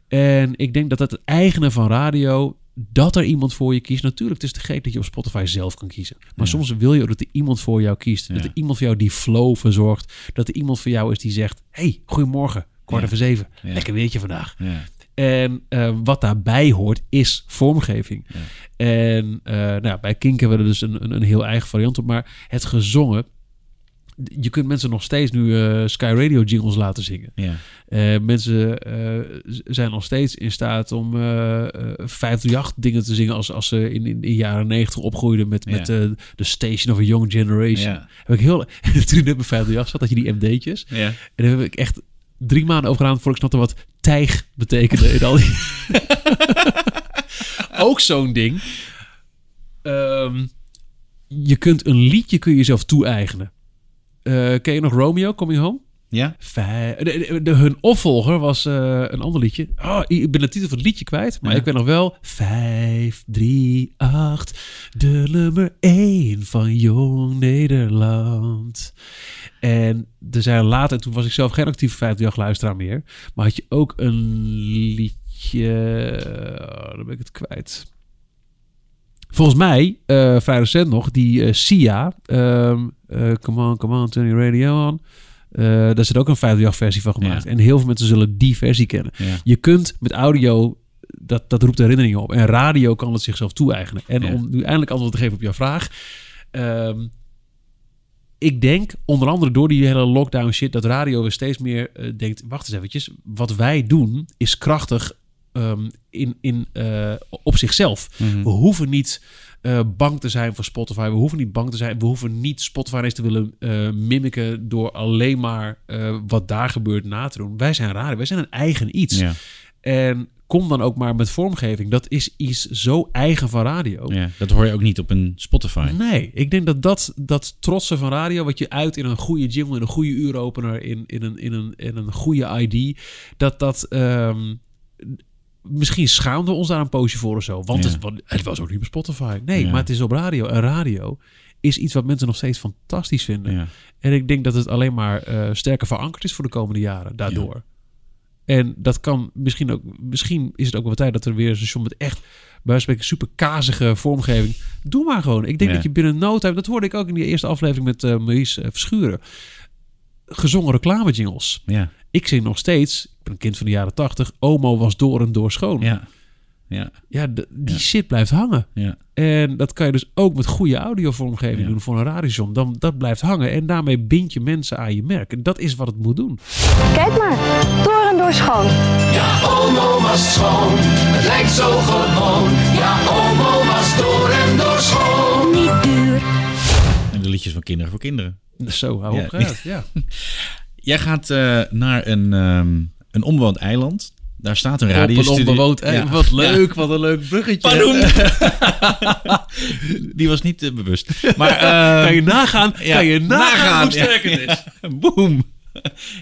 En ik denk dat dat het eigene van radio, dat er iemand voor je kiest. Natuurlijk, het is te gek dat je op Spotify zelf kan kiezen. Maar ja. soms wil je dat er iemand voor jou kiest. Ja. Dat er iemand voor jou die flow verzorgt. Dat er iemand voor jou is die zegt, hey, goedemorgen, kwart over zeven. Lekker weertje vandaag. En uh, wat daarbij hoort is vormgeving. En uh, nou, bij Kink hebben we er dus een, een, een heel eigen variant op. Maar het gezongen je kunt mensen nog steeds nu uh, Sky Radio jingles laten zingen. Ja. Uh, mensen uh, zijn nog steeds in staat om uh, 538 dingen te zingen als, als ze in, in de jaren 90 opgroeiden met, ja. met de Station of a Young Generation. Ja. Heb ik heel, toen ik net bij 538 zat, dat je die MD'tjes. Ja. En daar heb ik echt drie maanden over gedaan voor ik snapte wat tijg betekende in al die... Ook zo'n ding. Um, je kunt een liedje kun je jezelf toe-eigenen. Uh, ken je nog Romeo, Coming Home? Ja. De, de, de, hun opvolger was uh, een ander liedje. Oh, ik ben de titel van het liedje kwijt. Maar ja. ik ben nog wel 5, 3, 8. De nummer 1 van Jong Nederland. En er zijn later, toen was ik zelf geen actieve 50 luisteraar meer. Maar had je ook een liedje. Oh, dan ben ik het kwijt. Volgens mij, uh, vrij recent nog, die uh, Sia. Um, uh, come on, come on, turn your radio on. daar zit ook een 50 versie van gemaakt. Ja. En heel veel mensen zullen die versie kennen. Ja. Je kunt met audio dat, dat roept herinneringen op. En radio kan het zichzelf toe-eigenen. En Ja. om nu eindelijk antwoord te geven op jouw vraag. ehm, ik denk, onder andere door die hele lockdown shit, dat radio weer steeds meer eh, denkt: wacht eens eventjes, wat wij doen is krachtig ehm, in, in, eh, op zichzelf. Mhm. We hoeven niet eh, bang te zijn voor Spotify. We hoeven niet bang te zijn. We hoeven niet Spotify eens te willen eh, mimiken door alleen maar wat daar gebeurt na te doen. Wij zijn radio, wij zijn een eigen iets. Ja. En kom dan ook maar met vormgeving. Dat is iets zo eigen van radio. Ja, dat hoor je ook niet op een Spotify. Nee, ik denk dat dat, dat trotsen van radio, wat je uit in een goede jingle, in een goede uuropener, in, in, een, in, een, in een goede ID, dat dat. ehm, misschien schaamden we ons daar een poosje voor of zo. Want Ja. het, het was ook niet op Spotify. Nee, Ja. maar het is op radio. En radio is iets wat mensen nog steeds fantastisch vinden. Ja. En ik denk dat het alleen maar eh, sterker verankerd is voor de komende jaren daardoor. En dat kan misschien ook, misschien is het ook wel tijd dat er weer een station met echt, bij spreken, super kazige vormgeving. Doe maar gewoon. Ik denk dat je binnen no time, dat hoorde ik ook in die eerste aflevering met eh Maurice eh, Verschuren. Gezongen reclame jingles. Ja. Ik zing nog steeds, ik ben een kind van de jaren tachtig, Omo was door en door schoon. Ja. Ja. Ja, de- die shit blijft hangen. Ja. En dat kan je dus ook met goede audiovormgeving Ja. doen voor een radiostation. Dan, dat blijft hangen. En daarmee bind je mensen aan je merk. En dat is wat het moet doen. Kijk maar, door en door schoon. Ja, Omo was schoon. Het lijkt zo gewoon. Ja, Omo was door en door schoon. De liedjes van kinderen voor kinderen. Zo, hou Ja. op. Ja. ja. Jij gaat eh, naar een, ehm, een onbewoond eiland. Daar staat een radiostudio. Ja. Wat leuk, wat een leuk bruggetje. Pardon. Die was niet eh, bewust. Maar eh, kan je nagaan, ja, kan je nagaan, hoe ja. sterk het is. Ja. Boom.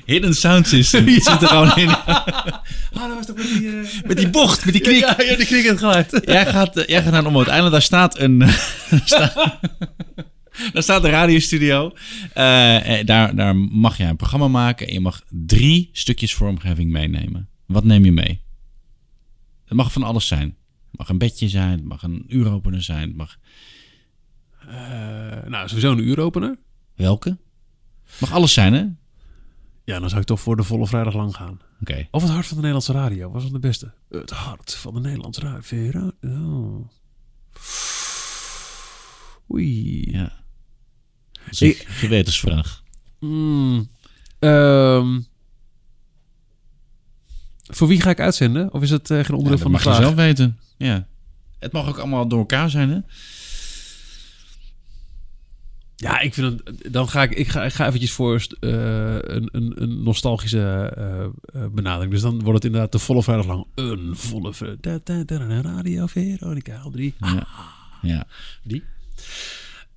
Hidden sound system. Het zit er gewoon in. Ah, dat was toch met die... eh, Met die bocht, met die knik. Ja, ja, die cricket geluid. Jij, gaat, jij gaat naar een onbewoond eiland. Daar staat een... daar staat een radiostudio. Eh, eh, daar, daar mag jij een programma maken. En je mag drie stukjes vormgeving meenemen. Wat neem je mee? Het mag van alles zijn. Het mag een bedje zijn. Het mag een uuropener zijn. Het mag... Eh, nou, sowieso een uuropener. Welke? Mag alles zijn, hè? Oké. Ja, dan zou ik toch voor de volle vrijdag lang gaan. Of het hart van de Nederlandse radio. Was dat de beste? Het hart van de Nederlandse radio. Vera. Oh. Oei. Ja. Dat is een gewetensvraag. Mm, ehm, voor wie ga ik uitzenden? Of is het eh, geen onderdeel Ja, van dat de mag je vraag? zelf weten. Ja. Het mag ook allemaal door elkaar zijn, hè? Ja, ik vind het, dan ga ik, ik ga, ik ga eventjes voor eh, een, een, een nostalgische eh, benadering. Dus dan wordt het inderdaad de volle vrijdag lang een volle vrijdag. Da, da, da, da, Radio Veronica, al drie. Ja. ja. Die.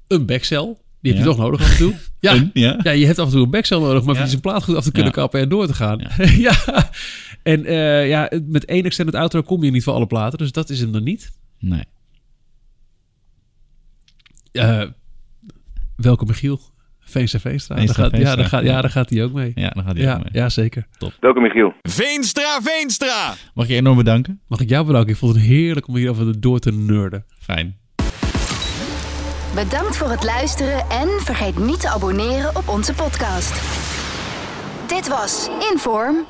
Een backcell. Die heb je Ja. toch nodig af en toe. Ja. Een, ja. ja, je hebt af en toe een backcell nodig, maar Ja. om zijn plaat goed af te kunnen Ja. kappen en door te gaan. Ja. En eh, ja, met één extended outro kom je niet voor alle platen, dus dat is hem dan niet. Nee. Eh, welke Michiel? Veenstra Veenstra. Daar Veenstra, gaat, ja, Veenstra. daar gaat, ja, daar gaat hij ook mee. Ja, dan gaat hij ja, ook mee. Ja, zeker. Welke Michiel? Veenstra, Veenstra! Mag je enorm bedanken? Mag ik jou bedanken? Ik vond het heerlijk om hierover door te nerden. Fijn. Bedankt voor het luisteren en vergeet niet te abonneren op onze podcast. Dit was Inform